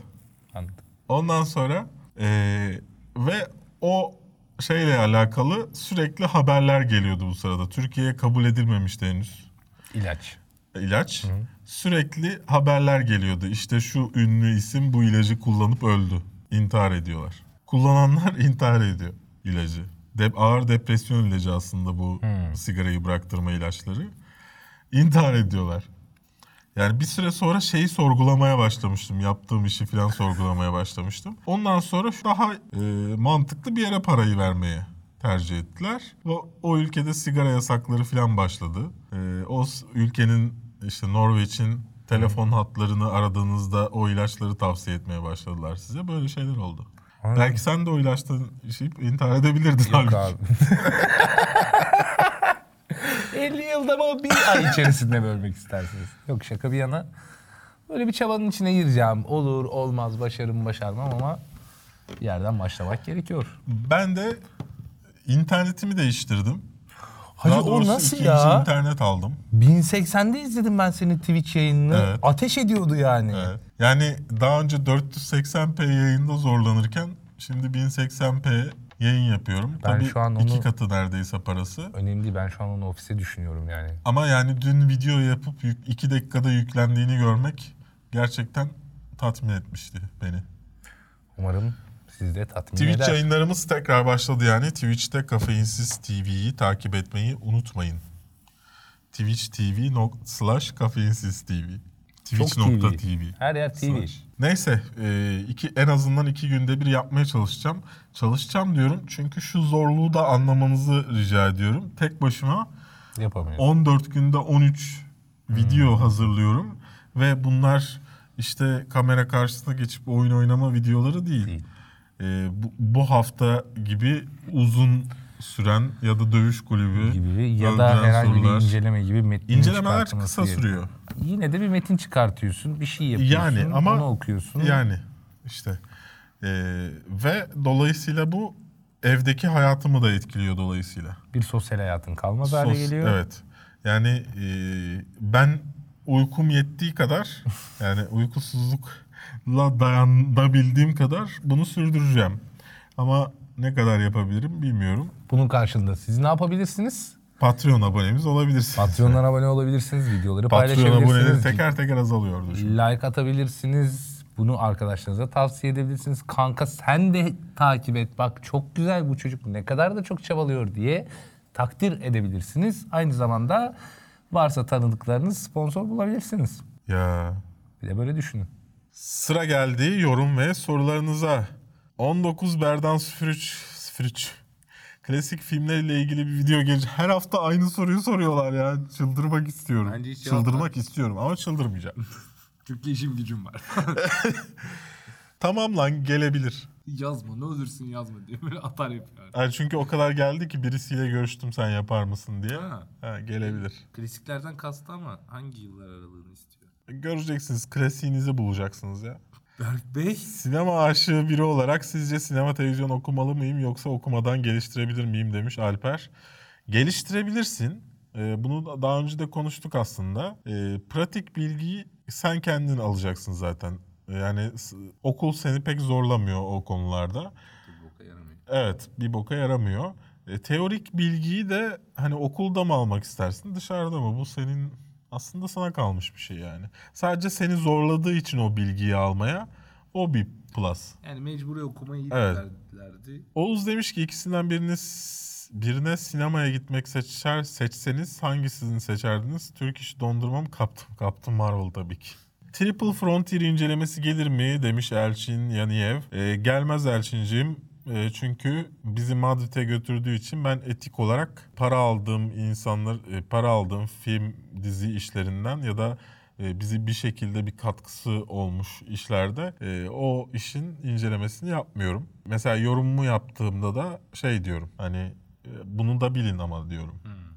Anladım. Ondan sonra eee, ve o şeyle alakalı sürekli haberler geliyordu bu sırada. Türkiye'ye kabul edilmemişti henüz. İlaç. ilaç. Sürekli haberler geliyordu. İşte şu ünlü isim bu ilacı kullanıp öldü. İntihar ediyorlar. Kullananlar intihar ediyor ilacı. De- ağır depresyon ilacı aslında bu sigarayı bıraktırma ilaçları. İntihar ediyorlar. Yani bir süre sonra şeyi sorgulamaya başlamıştım. Yaptığım işi falan sorgulamaya başlamıştım. Ondan sonra daha e, mantıklı bir yere parayı vermeye tercih ettiler. Ve o ülkede sigara yasakları falan başladı. E, o ülkenin işte Norveç'in telefon hatlarını aradığınızda o ilaçları tavsiye etmeye başladılar size. Böyle şeyler oldu. Anladım. Belki sen de o ilaçtan işeyip intihar edebilirdin. Yok halbuki. abi. 50 yılda mı bir ay içerisinde bölmek istersiniz? Yok şaka bir yana. Böyle bir çabanın içine gireceğim. Olur olmaz başarım başarmam ama bir yerden başlamak gerekiyor. Ben de internetimi değiştirdim. Hacı Daha o nasıl ya? internet aldım. 1080'de izledim ben senin Twitch yayınını. Evet. Ateş ediyordu yani. Evet. Yani daha önce 480p yayında zorlanırken şimdi 1080p yayın yapıyorum. Ben Tabii şu an iki onu- katı neredeyse parası. Önemli değil ben şu an onu ofise düşünüyorum yani. Ama yani dün video yapıp yük- iki dakikada yüklendiğini görmek gerçekten tatmin etmişti beni. Umarım siz de tatmin Twitch eder. yayınlarımız tekrar başladı yani. Twitch'te Kafeinsiz TV'yi takip etmeyi unutmayın. Twitch TV slash Kafeinsiz TV. Twitch.tv. Her yer TV. Slash. Neyse e, iki, en azından iki günde bir yapmaya çalışacağım. Çalışacağım diyorum çünkü şu zorluğu da anlamanızı rica ediyorum. Tek başıma Yapamıyorum. 14 günde 13 video hazırlıyorum. Ve bunlar işte kamera karşısına geçip oyun oynama videoları değil. Değil. E, bu, bu hafta gibi uzun süren ya da dövüş kulübü gibi ya da herhangi sorular. bir inceleme gibi metin İncelemeler kısa gerekiyor. sürüyor. Yine de bir metin çıkartıyorsun, bir şey yapıyorsun, Yani ama onu okuyorsun. Yani işte Ee, ve dolayısıyla bu evdeki hayatımı da etkiliyor dolayısıyla. Bir sosyal hayatın kalmaz hale Sos- geliyor. Evet. Yani e, ben uykum yettiği kadar yani uykusuzlukla dayanabildiğim kadar bunu sürdüreceğim. Ama ne kadar yapabilirim bilmiyorum. Bunun karşılığında siz ne yapabilirsiniz? Patreon abonemiz olabilirsiniz. Patreon'dan abone olabilirsiniz, videoları Patreon aboneleri paylaşabilirsiniz. teker teker azalıyordu. şu. Like atabilirsiniz. Bunu arkadaşlarınıza tavsiye edebilirsiniz. Kanka sen de takip et. Bak çok güzel bu çocuk ne kadar da çok çabalıyor diye takdir edebilirsiniz. Aynı zamanda varsa tanıdıklarınız sponsor bulabilirsiniz. Ya Bir de böyle düşünün. Sıra geldi yorum ve sorularınıza. 19 Berdan 03 03 Klasik filmlerle ilgili bir video gelecek. Her hafta aynı soruyu soruyorlar ya. Çıldırmak istiyorum. Bence hiç Çıldırmak istiyorum ama çıldırmayacağım. Türkçe işim gücüm var. tamam lan gelebilir. yazma ne olursun yazma diye böyle atar yapıyor. Yani çünkü o kadar geldi ki birisiyle görüştüm sen yapar mısın diye. Ha. Ha, gelebilir. Klasiklerden kastı ama hangi yıllar aralığını istiyor? Göreceksiniz klasiğinizi bulacaksınız ya. Berk Bey. Sinema aşığı biri olarak sizce sinema televizyon okumalı mıyım yoksa okumadan geliştirebilir miyim demiş Alper. Geliştirebilirsin. Ee, bunu da- daha önce de konuştuk aslında. Ee, pratik bilgiyi sen kendin alacaksın zaten. Yani okul seni pek zorlamıyor o konularda. Bu boka yaramıyor. Evet bir boka yaramıyor. E, teorik bilgiyi de hani okulda mı almak istersin dışarıda mı? Bu senin aslında sana kalmış bir şey yani. Sadece seni zorladığı için o bilgiyi almaya o bir plus. Yani mecburi okumayı iyi Evet. derlerdi. Oğuz demiş ki ikisinden birini s- birine sinemaya gitmek seçer seçseniz hangisini seçerdiniz? Türk iş dondurmam kaptım. Kaptım Marvel tabii ki. Triple Frontier incelemesi gelir mi demiş Elçin Yaniyev. Ee, gelmez Elçinciğim. Ee, çünkü bizi Madrid'e götürdüğü için ben etik olarak para aldığım insanlar, e, para aldığım film, dizi işlerinden ya da e, bizi bir şekilde bir katkısı olmuş işlerde e, o işin incelemesini yapmıyorum. Mesela yorumumu yaptığımda da şey diyorum hani e, bunu da bilin ama diyorum.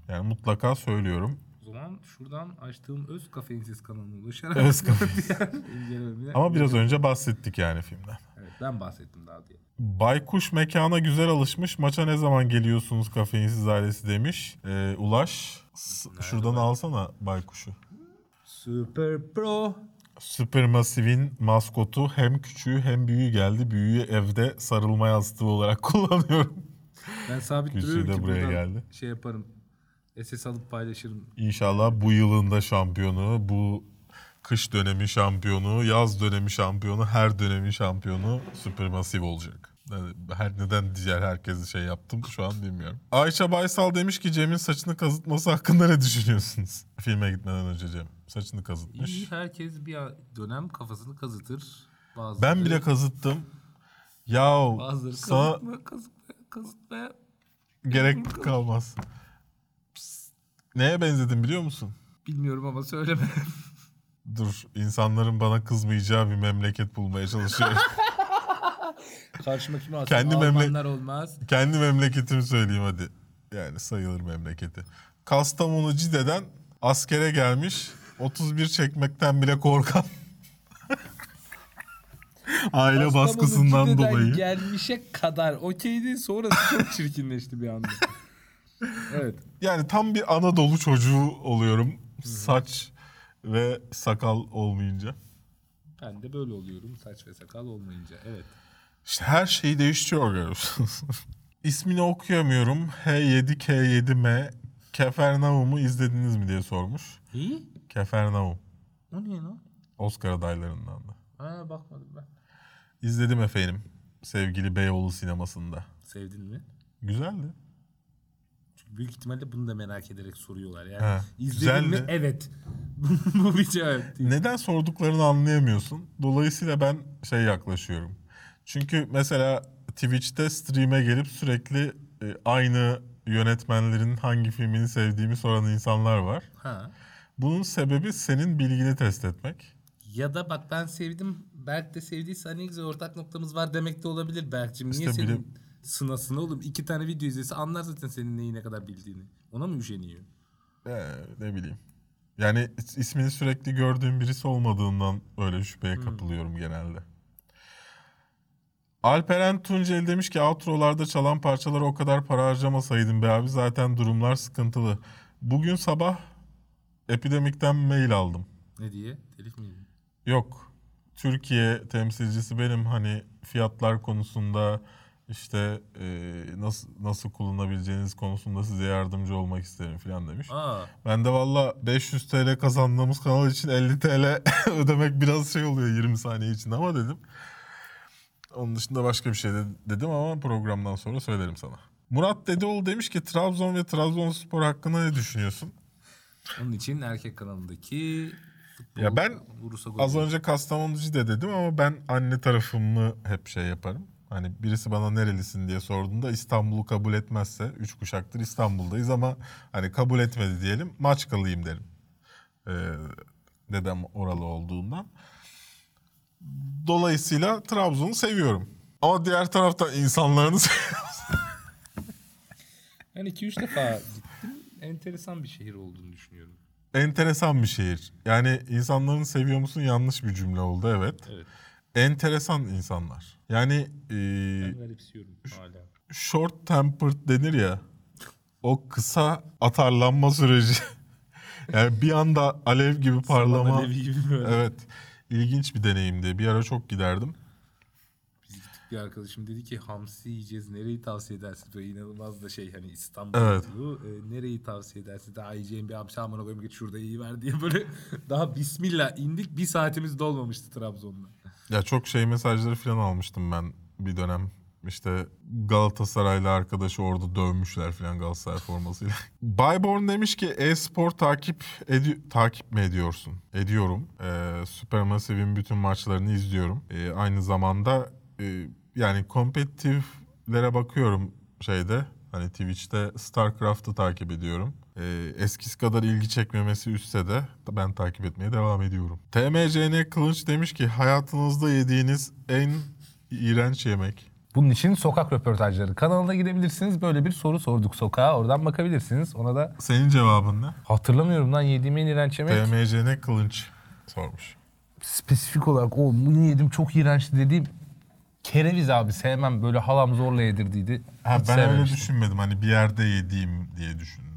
Yani mutlaka söylüyorum. O zaman şuradan açtığım öz kafeinsiz kanalına ulaşarak Öz incelememi- Ama biraz önce bahsettik yani filmden. Ben bahsettim daha diye. Baykuş mekana güzel alışmış. Maça ne zaman geliyorsunuz kafeinsiz ailesi demiş. E, Ulaş s- şuradan alsana baykuşu. Super Pro. Supermassive'in maskotu hem küçüğü hem büyüğü geldi. Büyüğü evde sarılma yastığı olarak kullanıyorum. Ben sabit duruyorum de ki buraya geldi. şey yaparım. SS alıp paylaşırım. İnşallah bu yılın da şampiyonu, bu kış dönemi şampiyonu, yaz dönemi şampiyonu, her dönemin şampiyonu Supermassive olacak. Yani her neden diğer herkesi şey yaptım şu an bilmiyorum. Ayça Baysal demiş ki Cem'in saçını kazıtması hakkında ne düşünüyorsunuz? Filme gitmeden önce Cem saçını kazıtmış. İyi herkes bir dönem kafasını kazıtır. Bazıları, Ben bile kazıttım. Ya Bazıları sana kazıtma, kazıtma, kazıtma. gerek kalmaz. Psst. Neye benzedim biliyor musun? Bilmiyorum ama söyleme. Dur insanların bana kızmayacağı bir memleket bulmaya çalışıyorum. Karşıma kim alsın? Kendi memle- Almanlar olmaz. Kendi memleketimi söyleyeyim hadi. Yani sayılır memleketi. Kastamonu Cide'den askere gelmiş. 31 çekmekten bile korkan. Aile Kastamonu baskısından Cide'den dolayı. gelmişe kadar okeydi. Sonrası çok çirkinleşti bir anda. evet. Yani tam bir Anadolu çocuğu oluyorum. Saç ve sakal olmayınca. Ben de böyle oluyorum. Saç ve sakal olmayınca. Evet. İşte her şey değişiyor görüyorsunuz. İsmini okuyamıyorum. H7K7M Kefernaum'u izlediniz mi diye sormuş. İyi. Kefernaum. O ne lan? Oscar adaylarından da. Ha bakmadım ben. İzledim efendim. Sevgili Beyoğlu sinemasında. Sevdin mi? Güzeldi. Çünkü büyük ihtimalle bunu da merak ederek soruyorlar. Yani Ha, izledin mi? güzeldi. Evet. Bu bir cevap değil. Neden sorduklarını anlayamıyorsun. Dolayısıyla ben şey yaklaşıyorum. Çünkü mesela Twitch'te stream'e gelip sürekli e, aynı yönetmenlerin hangi filmini sevdiğimi soran insanlar var. Ha. Bunun sebebi senin bilgini test etmek. Ya da bak ben sevdim. Berk de sevdiyse ne güzel ortak noktamız var demek de olabilir Berk'cim. Niye İşte senin bilim- sınasına oğlum? İki tane video izlese anlar zaten senin neyi ne kadar bildiğini. Ona mı üşeniyor? Ee, ne bileyim. Yani is- ismini sürekli gördüğüm birisi olmadığından öyle şüpheye kapılıyorum genelde. Alperen Tuncel demiş ki outrolarda çalan parçalara o kadar para harcamasaydın be abi zaten durumlar sıkıntılı. Bugün sabah Epidemik'ten mail aldım. Ne diye? Telif miydi? Yok. Türkiye temsilcisi benim hani fiyatlar konusunda işte e, nasıl nasıl kullanabileceğiniz konusunda size yardımcı olmak isterim falan demiş. Aa. Ben de valla 500 TL kazandığımız kanal için 50 TL ödemek biraz şey oluyor 20 saniye için ama dedim. Onun dışında başka bir şey de- dedim ama programdan sonra söylerim sana. Murat Dedeoğlu demiş ki Trabzon ve Trabzonspor hakkında ne düşünüyorsun? Onun için erkek kanalındaki futbol Ya ben Az önce Kastamonucu de dedim ama ben anne tarafımı hep şey yaparım. Hani birisi bana nerelisin diye sorduğunda İstanbul'u kabul etmezse, üç kuşaktır İstanbul'dayız ama hani kabul etmedi diyelim, Maçkalıyım derim. Ee, dedem oralı olduğundan. Dolayısıyla Trabzon'u seviyorum. Ama diğer taraftan insanlarını seviyorum. Ben 2-3 defa gittim. Enteresan bir şehir olduğunu düşünüyorum. enteresan bir şehir. Yani insanların seviyor musun yanlış bir cümle oldu evet. Evet. Enteresan insanlar. Yani e, Garipsiyorum hala. short tempered denir ya. O kısa atarlanma süreci. yani bir anda alev gibi parlama. Alevi gibi böyle. Evet. İlginç bir deneyimdi. Bir ara çok giderdim. Biz gittik bir arkadaşım dedi ki hamsi yiyeceğiz nereyi tavsiye edersin? Böyle inanılmaz da şey hani İstanbul Evet. yolu, e, nereyi tavsiye edersin? Daha yiyeceğim bir hamsi amına koyayım git şurada iyi ver diye böyle daha bismillah indik bir saatimiz dolmamıştı Trabzon'da. Ya çok şey mesajları falan almıştım ben bir dönem. İşte Galatasaraylı arkadaşı orada dövmüşler falan Galatasaray formasıyla. Bayborn demiş ki e-spor takip edi- takip mi ediyorsun? Ediyorum. Ee, Supermassive'in bütün maçlarını izliyorum. Ee, aynı zamanda e, yani kompetitiflere bakıyorum şeyde. Hani Twitch'te StarCraft'ı takip ediyorum. Ee, eskisi kadar ilgi çekmemesi üstse de ben takip etmeye devam ediyorum. TMCN Kılınç demiş ki hayatınızda yediğiniz en iğrenç yemek. Bunun için sokak röportajları kanalına gidebilirsiniz. Böyle bir soru sorduk sokağa. Oradan bakabilirsiniz. Ona da Senin cevabın ne? hatırlamıyorum lan yediğim en iğrenç yemek. TMCN Kılınç sormuş. Spesifik olarak o bunu yedim çok iğrençti dediğim kereviz abi sevmem. Böyle halam zorla yedirdiydi. Ha, Hiç ben öyle sevmemiştim. düşünmedim. Hani bir yerde yediğim diye düşündüm.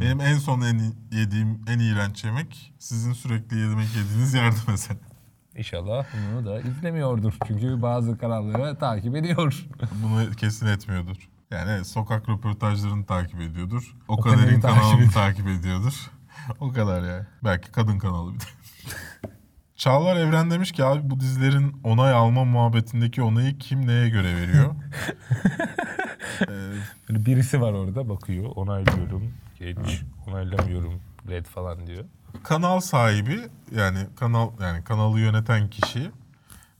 Benim en son en yediğim en iğrenç yemek sizin sürekli yemek yediğiniz yerde mesela. İnşallah bunu da izlemiyordur. Çünkü bazı kanalları takip ediyor. Bunu kesin etmiyordur. Yani evet, sokak röportajlarını takip ediyordur. O, O kadarın takip kanalını takip ediyordur. o kadar yani. Belki kadın kanalı bir de. Çağlar Evren demiş ki abi bu dizilerin onay alma muhabbetindeki onayı kim neye göre veriyor? Ee, birisi var orada bakıyor. Onaylıyorum. Geç. Onaylamıyorum. Red falan diyor. kanal sahibi yani kanal yani kanalı yöneten kişi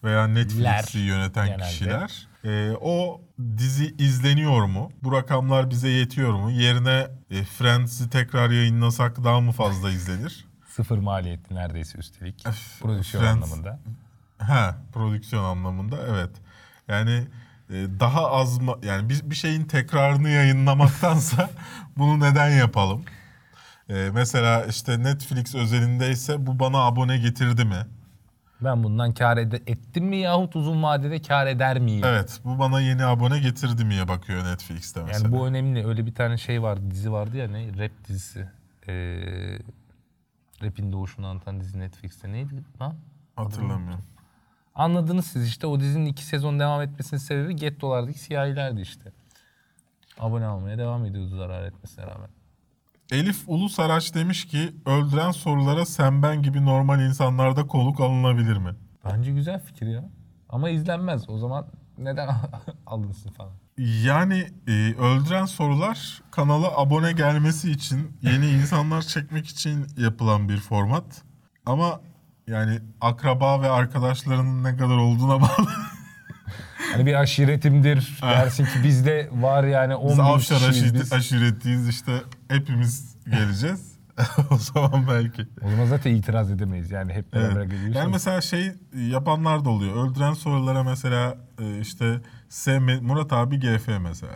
veya Netflix'i yöneten genelde. kişiler e, o dizi izleniyor mu? Bu rakamlar bize yetiyor mu? Yerine e, Friends'i tekrar yayınlasak daha mı fazla izlenir? Sıfır maliyetli neredeyse üstelik. Prodüksiyon Friends- anlamında. Ha, prodüksiyon anlamında evet. Yani e, daha az yani bir, bir şeyin tekrarını yayınlamaktansa bunu neden yapalım? E, mesela işte Netflix özelindeyse bu bana abone getirdi mi? Ben bundan kar ede- ettim mi yahut uzun vadede kar eder miyim? Evet, bu bana yeni abone getirdi miye bakıyor Netflix'te mesela. Yani bu önemli. Öyle bir tane şey vardı, dizi vardı ya ne? Rap dizisi. Ee, rap'in doğuşunu anlatan dizi Netflix'te. Neydi lan? Hatırlamıyorum. Anladınız siz işte. O dizinin iki sezon devam etmesinin sebebi Getto'lardaki siyahilerdi işte. Abone olmaya devam ediyordu zarar etmesine rağmen. Elif Ulusaraç demiş ki öldüren sorulara sen ben gibi normal insanlarda konuk alınabilir mi? Bence güzel fikir ya. Ama izlenmez. O zaman neden alınsın falan. Yani e, öldüren sorular kanala abone gelmesi için yeni insanlar çekmek için yapılan bir format. Ama yani akraba ve arkadaşlarının ne kadar olduğuna bağlı. Hani bir aşiretimdir. Dersin ki bizde var yani 10 Biz bin Avşar kişiyiz aşireti, biz. aşiretiyiz işte hepimiz geleceğiz. o zaman belki. O zaman zaten itiraz edemeyiz. Yani hep beraber Evet. geliyoruz. Yani mesela şey yapanlar da oluyor. Öldüren sorulara mesela e, işte sevme, Murat abi GF mesela.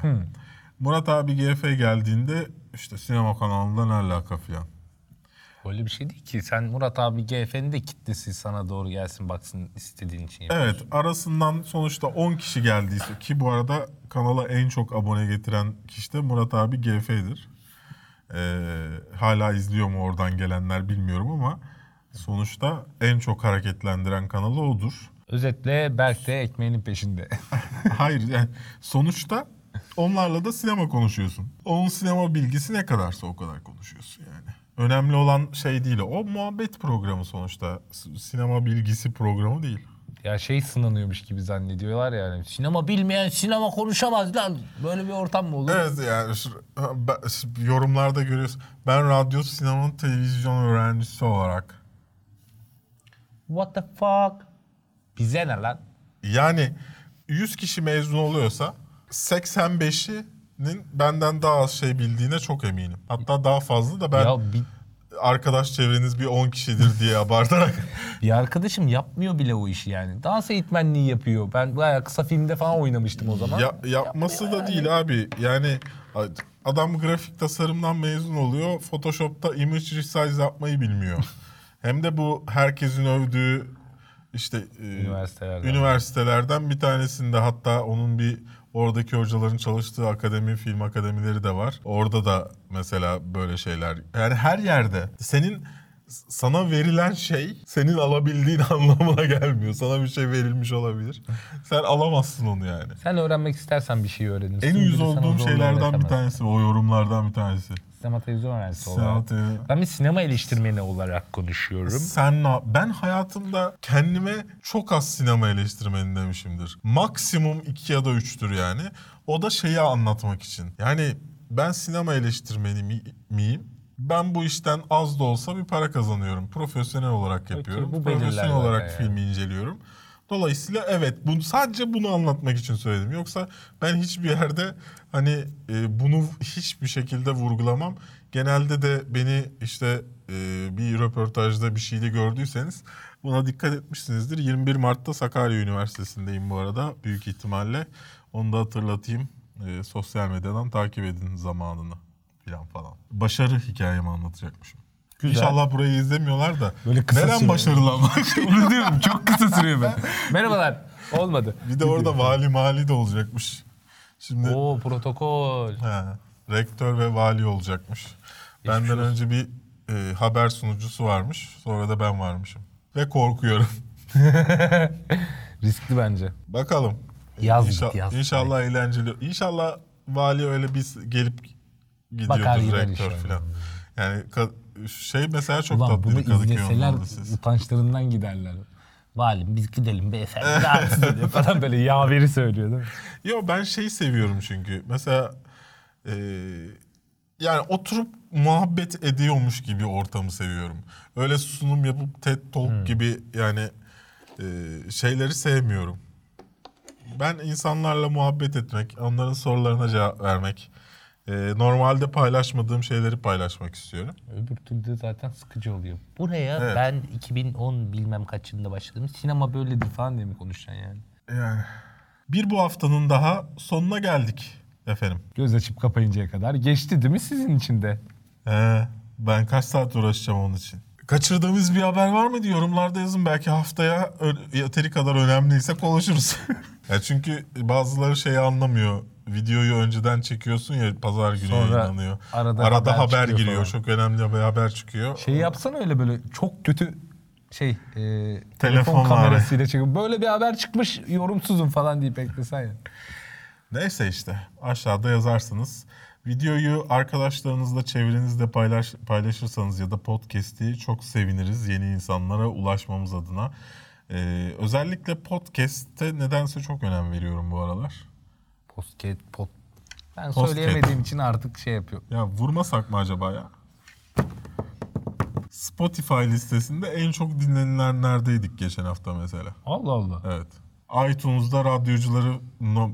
Murat abi GF geldiğinde işte sinema kanalında ne alaka filan. Öyle bir şey değil ki. Sen Murat abi GF'nin de kitlesi sana doğru gelsin baksın istediğin için. Evet arasından sonuçta 10 kişi geldiyse ki bu arada kanala en çok abone getiren kişi de Murat abi GF'dir. Ee, hala izliyor mu oradan gelenler bilmiyorum ama sonuçta en çok hareketlendiren kanalı odur. Özetle Berk de ekmeğinin peşinde. Hayır yani sonuçta onlarla da sinema konuşuyorsun. Onun sinema bilgisi ne kadarsa o kadar konuşuyorsun yani. Önemli olan şey değil o. Muhabbet programı sonuçta. Sinema bilgisi programı değil. ya şey sınanıyormuş gibi zannediyorlar yani. Sinema bilmeyen sinema konuşamaz lan. Böyle bir ortam mı olur? Evet yani şu- ben- yorumlarda görüyorsun. Ben radyo, sinema, televizyon öğrencisi olarak. What the fuck? Bize ne lan? Yani 100 kişi mezun oluyorsa 85'inin benden daha az şey bildiğine çok eminim. Hatta daha fazla da ben Ya bir, arkadaş çevreniz bir 10 kişidir diye abartarak. bir arkadaşım yapmıyor bile o işi yani. Dans eğitmenliği yapıyor. Ben bayağı kısa filmde falan oynamıştım o zaman. Ya, yapması da değil abi. Yani adam grafik tasarımdan mezun oluyor. Photoshop'ta image resize yapmayı bilmiyor. Hem de bu herkesin övdüğü işte e, Üniversitelerden. üniversitelerden bir tanesinde hatta onun bir oradaki hocaların çalıştığı akademi, film akademileri de var. Orada da mesela böyle şeyler. Yani her yerde senin sana verilen şey senin alabildiğin anlamına gelmiyor. Sana bir şey verilmiş olabilir. Sen alamazsın onu yani. Sen öğrenmek istersen bir şey öğrenirsin. En sana olduğum şeylerden bir tanesi, o yorumlardan bir tanesi. Sinema televizyon öğrencisi olarak. Ben bir sinema eleştirmeni olarak konuşuyorum. Sen ne- ben hayatımda kendime çok az sinema eleştirmeni demişimdir. Maksimum iki ya da üçtür yani. O da şeyi anlatmak için. Yani ben sinema eleştirmeni mi- miyim? Ben bu işten az da olsa bir para kazanıyorum. Profesyonel olarak yapıyorum. bu belirler Profesyonel olarak yani. filmi inceliyorum. Dolayısıyla evet bunu sadece bunu anlatmak için söyledim. Yoksa ben hiçbir yerde hani e, bunu hiçbir şekilde vurgulamam. Genelde de beni işte e, bir röportajda bir şeyde gördüyseniz buna dikkat etmişsinizdir. 21 Mart'ta Sakarya Üniversitesi'ndeyim bu arada büyük ihtimalle. Onu da hatırlatayım. E, sosyal medyadan takip edin zamanını falan falan. Başarı hikayemi anlatacakmışım. Güzel. İnşallah burayı izlemiyorlar da. Böyle kısa Neren sürüyor. başarılı ama? Onu diyorum çok kısa sürüyor ben. Merhabalar. Olmadı. Bir de orada vali mali de olacakmış. Şimdi Oo protokol. he, rektör ve vali olacakmış. Benden önce bir e, haber sunucusu varmış. Sonra da ben varmışım. Ve korkuyorum. Riskli bence. Bakalım. Yaz İnşa- git, yaz. İnşallah eğlenceli. İnşallah vali öyle bir gelip Bakar gidiyordur gider rektör inşallah. falan. Yani ka- şey mesela çok Ulan bunu tatlıydı Kadıköy izleseler utançlarından giderler. Valim biz gidelim beyefendi rahatsız ediyor falan böyle yaveri söylüyor değil mi? Yo ben şeyi seviyorum çünkü. Mesela e, yani oturup muhabbet ediyormuş gibi ortamı seviyorum. Öyle sunum yapıp TED Talk gibi yani e, şeyleri sevmiyorum. Ben insanlarla muhabbet etmek, onların sorularına cevap vermek, e, normalde paylaşmadığım şeyleri paylaşmak istiyorum. Öbür türlü de zaten sıkıcı oluyor. Buraya Evet. ben 2010 bilmem kaç yılında başladım. Sinema böyledir falan diye mi konuşacaksın yani? Yani bir bu haftanın daha sonuna geldik efendim. Göz açıp kapayıncaya kadar geçti değil mi sizin için de? Ee, ben kaç saat uğraşacağım onun için. Kaçırdığımız bir haber var mı diye yorumlarda yazın. Belki haftaya yeteri kadar önemliyse konuşuruz. ya çünkü bazıları şeyi anlamıyor. Videoyu önceden çekiyorsun ya pazar günü Sonra yayınlanıyor. arada Arada, haber haber, giriyor. falan. Çok önemli bir haber çıkıyor. Şey yapsana öyle böyle çok kötü şey e, telefon, kamerasıyla çekiyor. Böyle bir haber çıkmış yorumsuzum falan deyip beklesen ya. Neyse işte aşağıda yazarsınız. Videoyu arkadaşlarınızla çevrenizde paylaş, paylaşırsanız ya da podcast'i çok seviniriz yeni insanlara ulaşmamız adına. Ee, özellikle podcast'te nedense çok önem veriyorum bu aralar. Postcat, pot. Ben Postcat. söyleyemediğim için artık şey yapıyor. Ya vurmasak mı acaba ya? Spotify listesinde en çok dinlenilenlerdeydik geçen hafta mesela. Allah Allah. Evet. iTunes'da radyocuları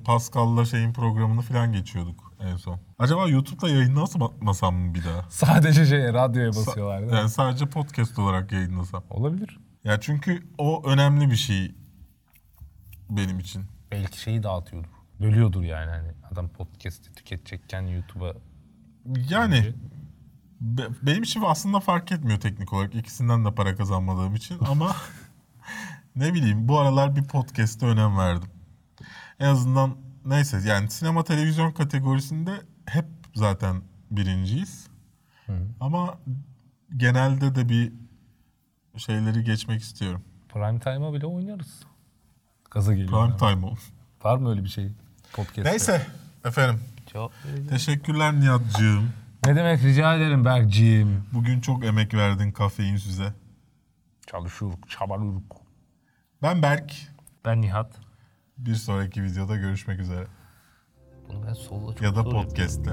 Pascal'la şeyin programını falan geçiyorduk en son. Acaba YouTube'da yayınlamasam mı bir daha? Sadece şey radyoya basıyorlar değil mi? Yani sadece podcast olarak yayınlasam. Olabilir. Ya çünkü o önemli bir şey benim için. Belki şeyi dağıtıyordur. Bölüyordur yani hani adam podcast'i tüketecekken YouTube'a Yani be- benim için aslında fark etmiyor teknik olarak. İkisinden de para kazanmadığım için ama ne bileyim bu aralar bir podcast'e önem verdim. En azından neyse yani sinema televizyon kategorisinde hep zaten birinciyiz. Ama genelde de bir şeyleri geçmek istiyorum. prime time'a bile oynarız. Gaza geliyor. Prime yani. time ol. Var mı öyle bir şey podcast'te? Neyse efendim. Vereceğim. Teşekkürler Nihat'cığım. Ne demek rica ederim Berkciğim. Bugün çok emek verdin kafein size. Çalışıyoruz, çabalıyoruz. Ben Berk. Ben Nihat. Bir sonraki videoda görüşmek üzere. Bunu ben solla çok Ya da zor yapıyorum. podcast'te.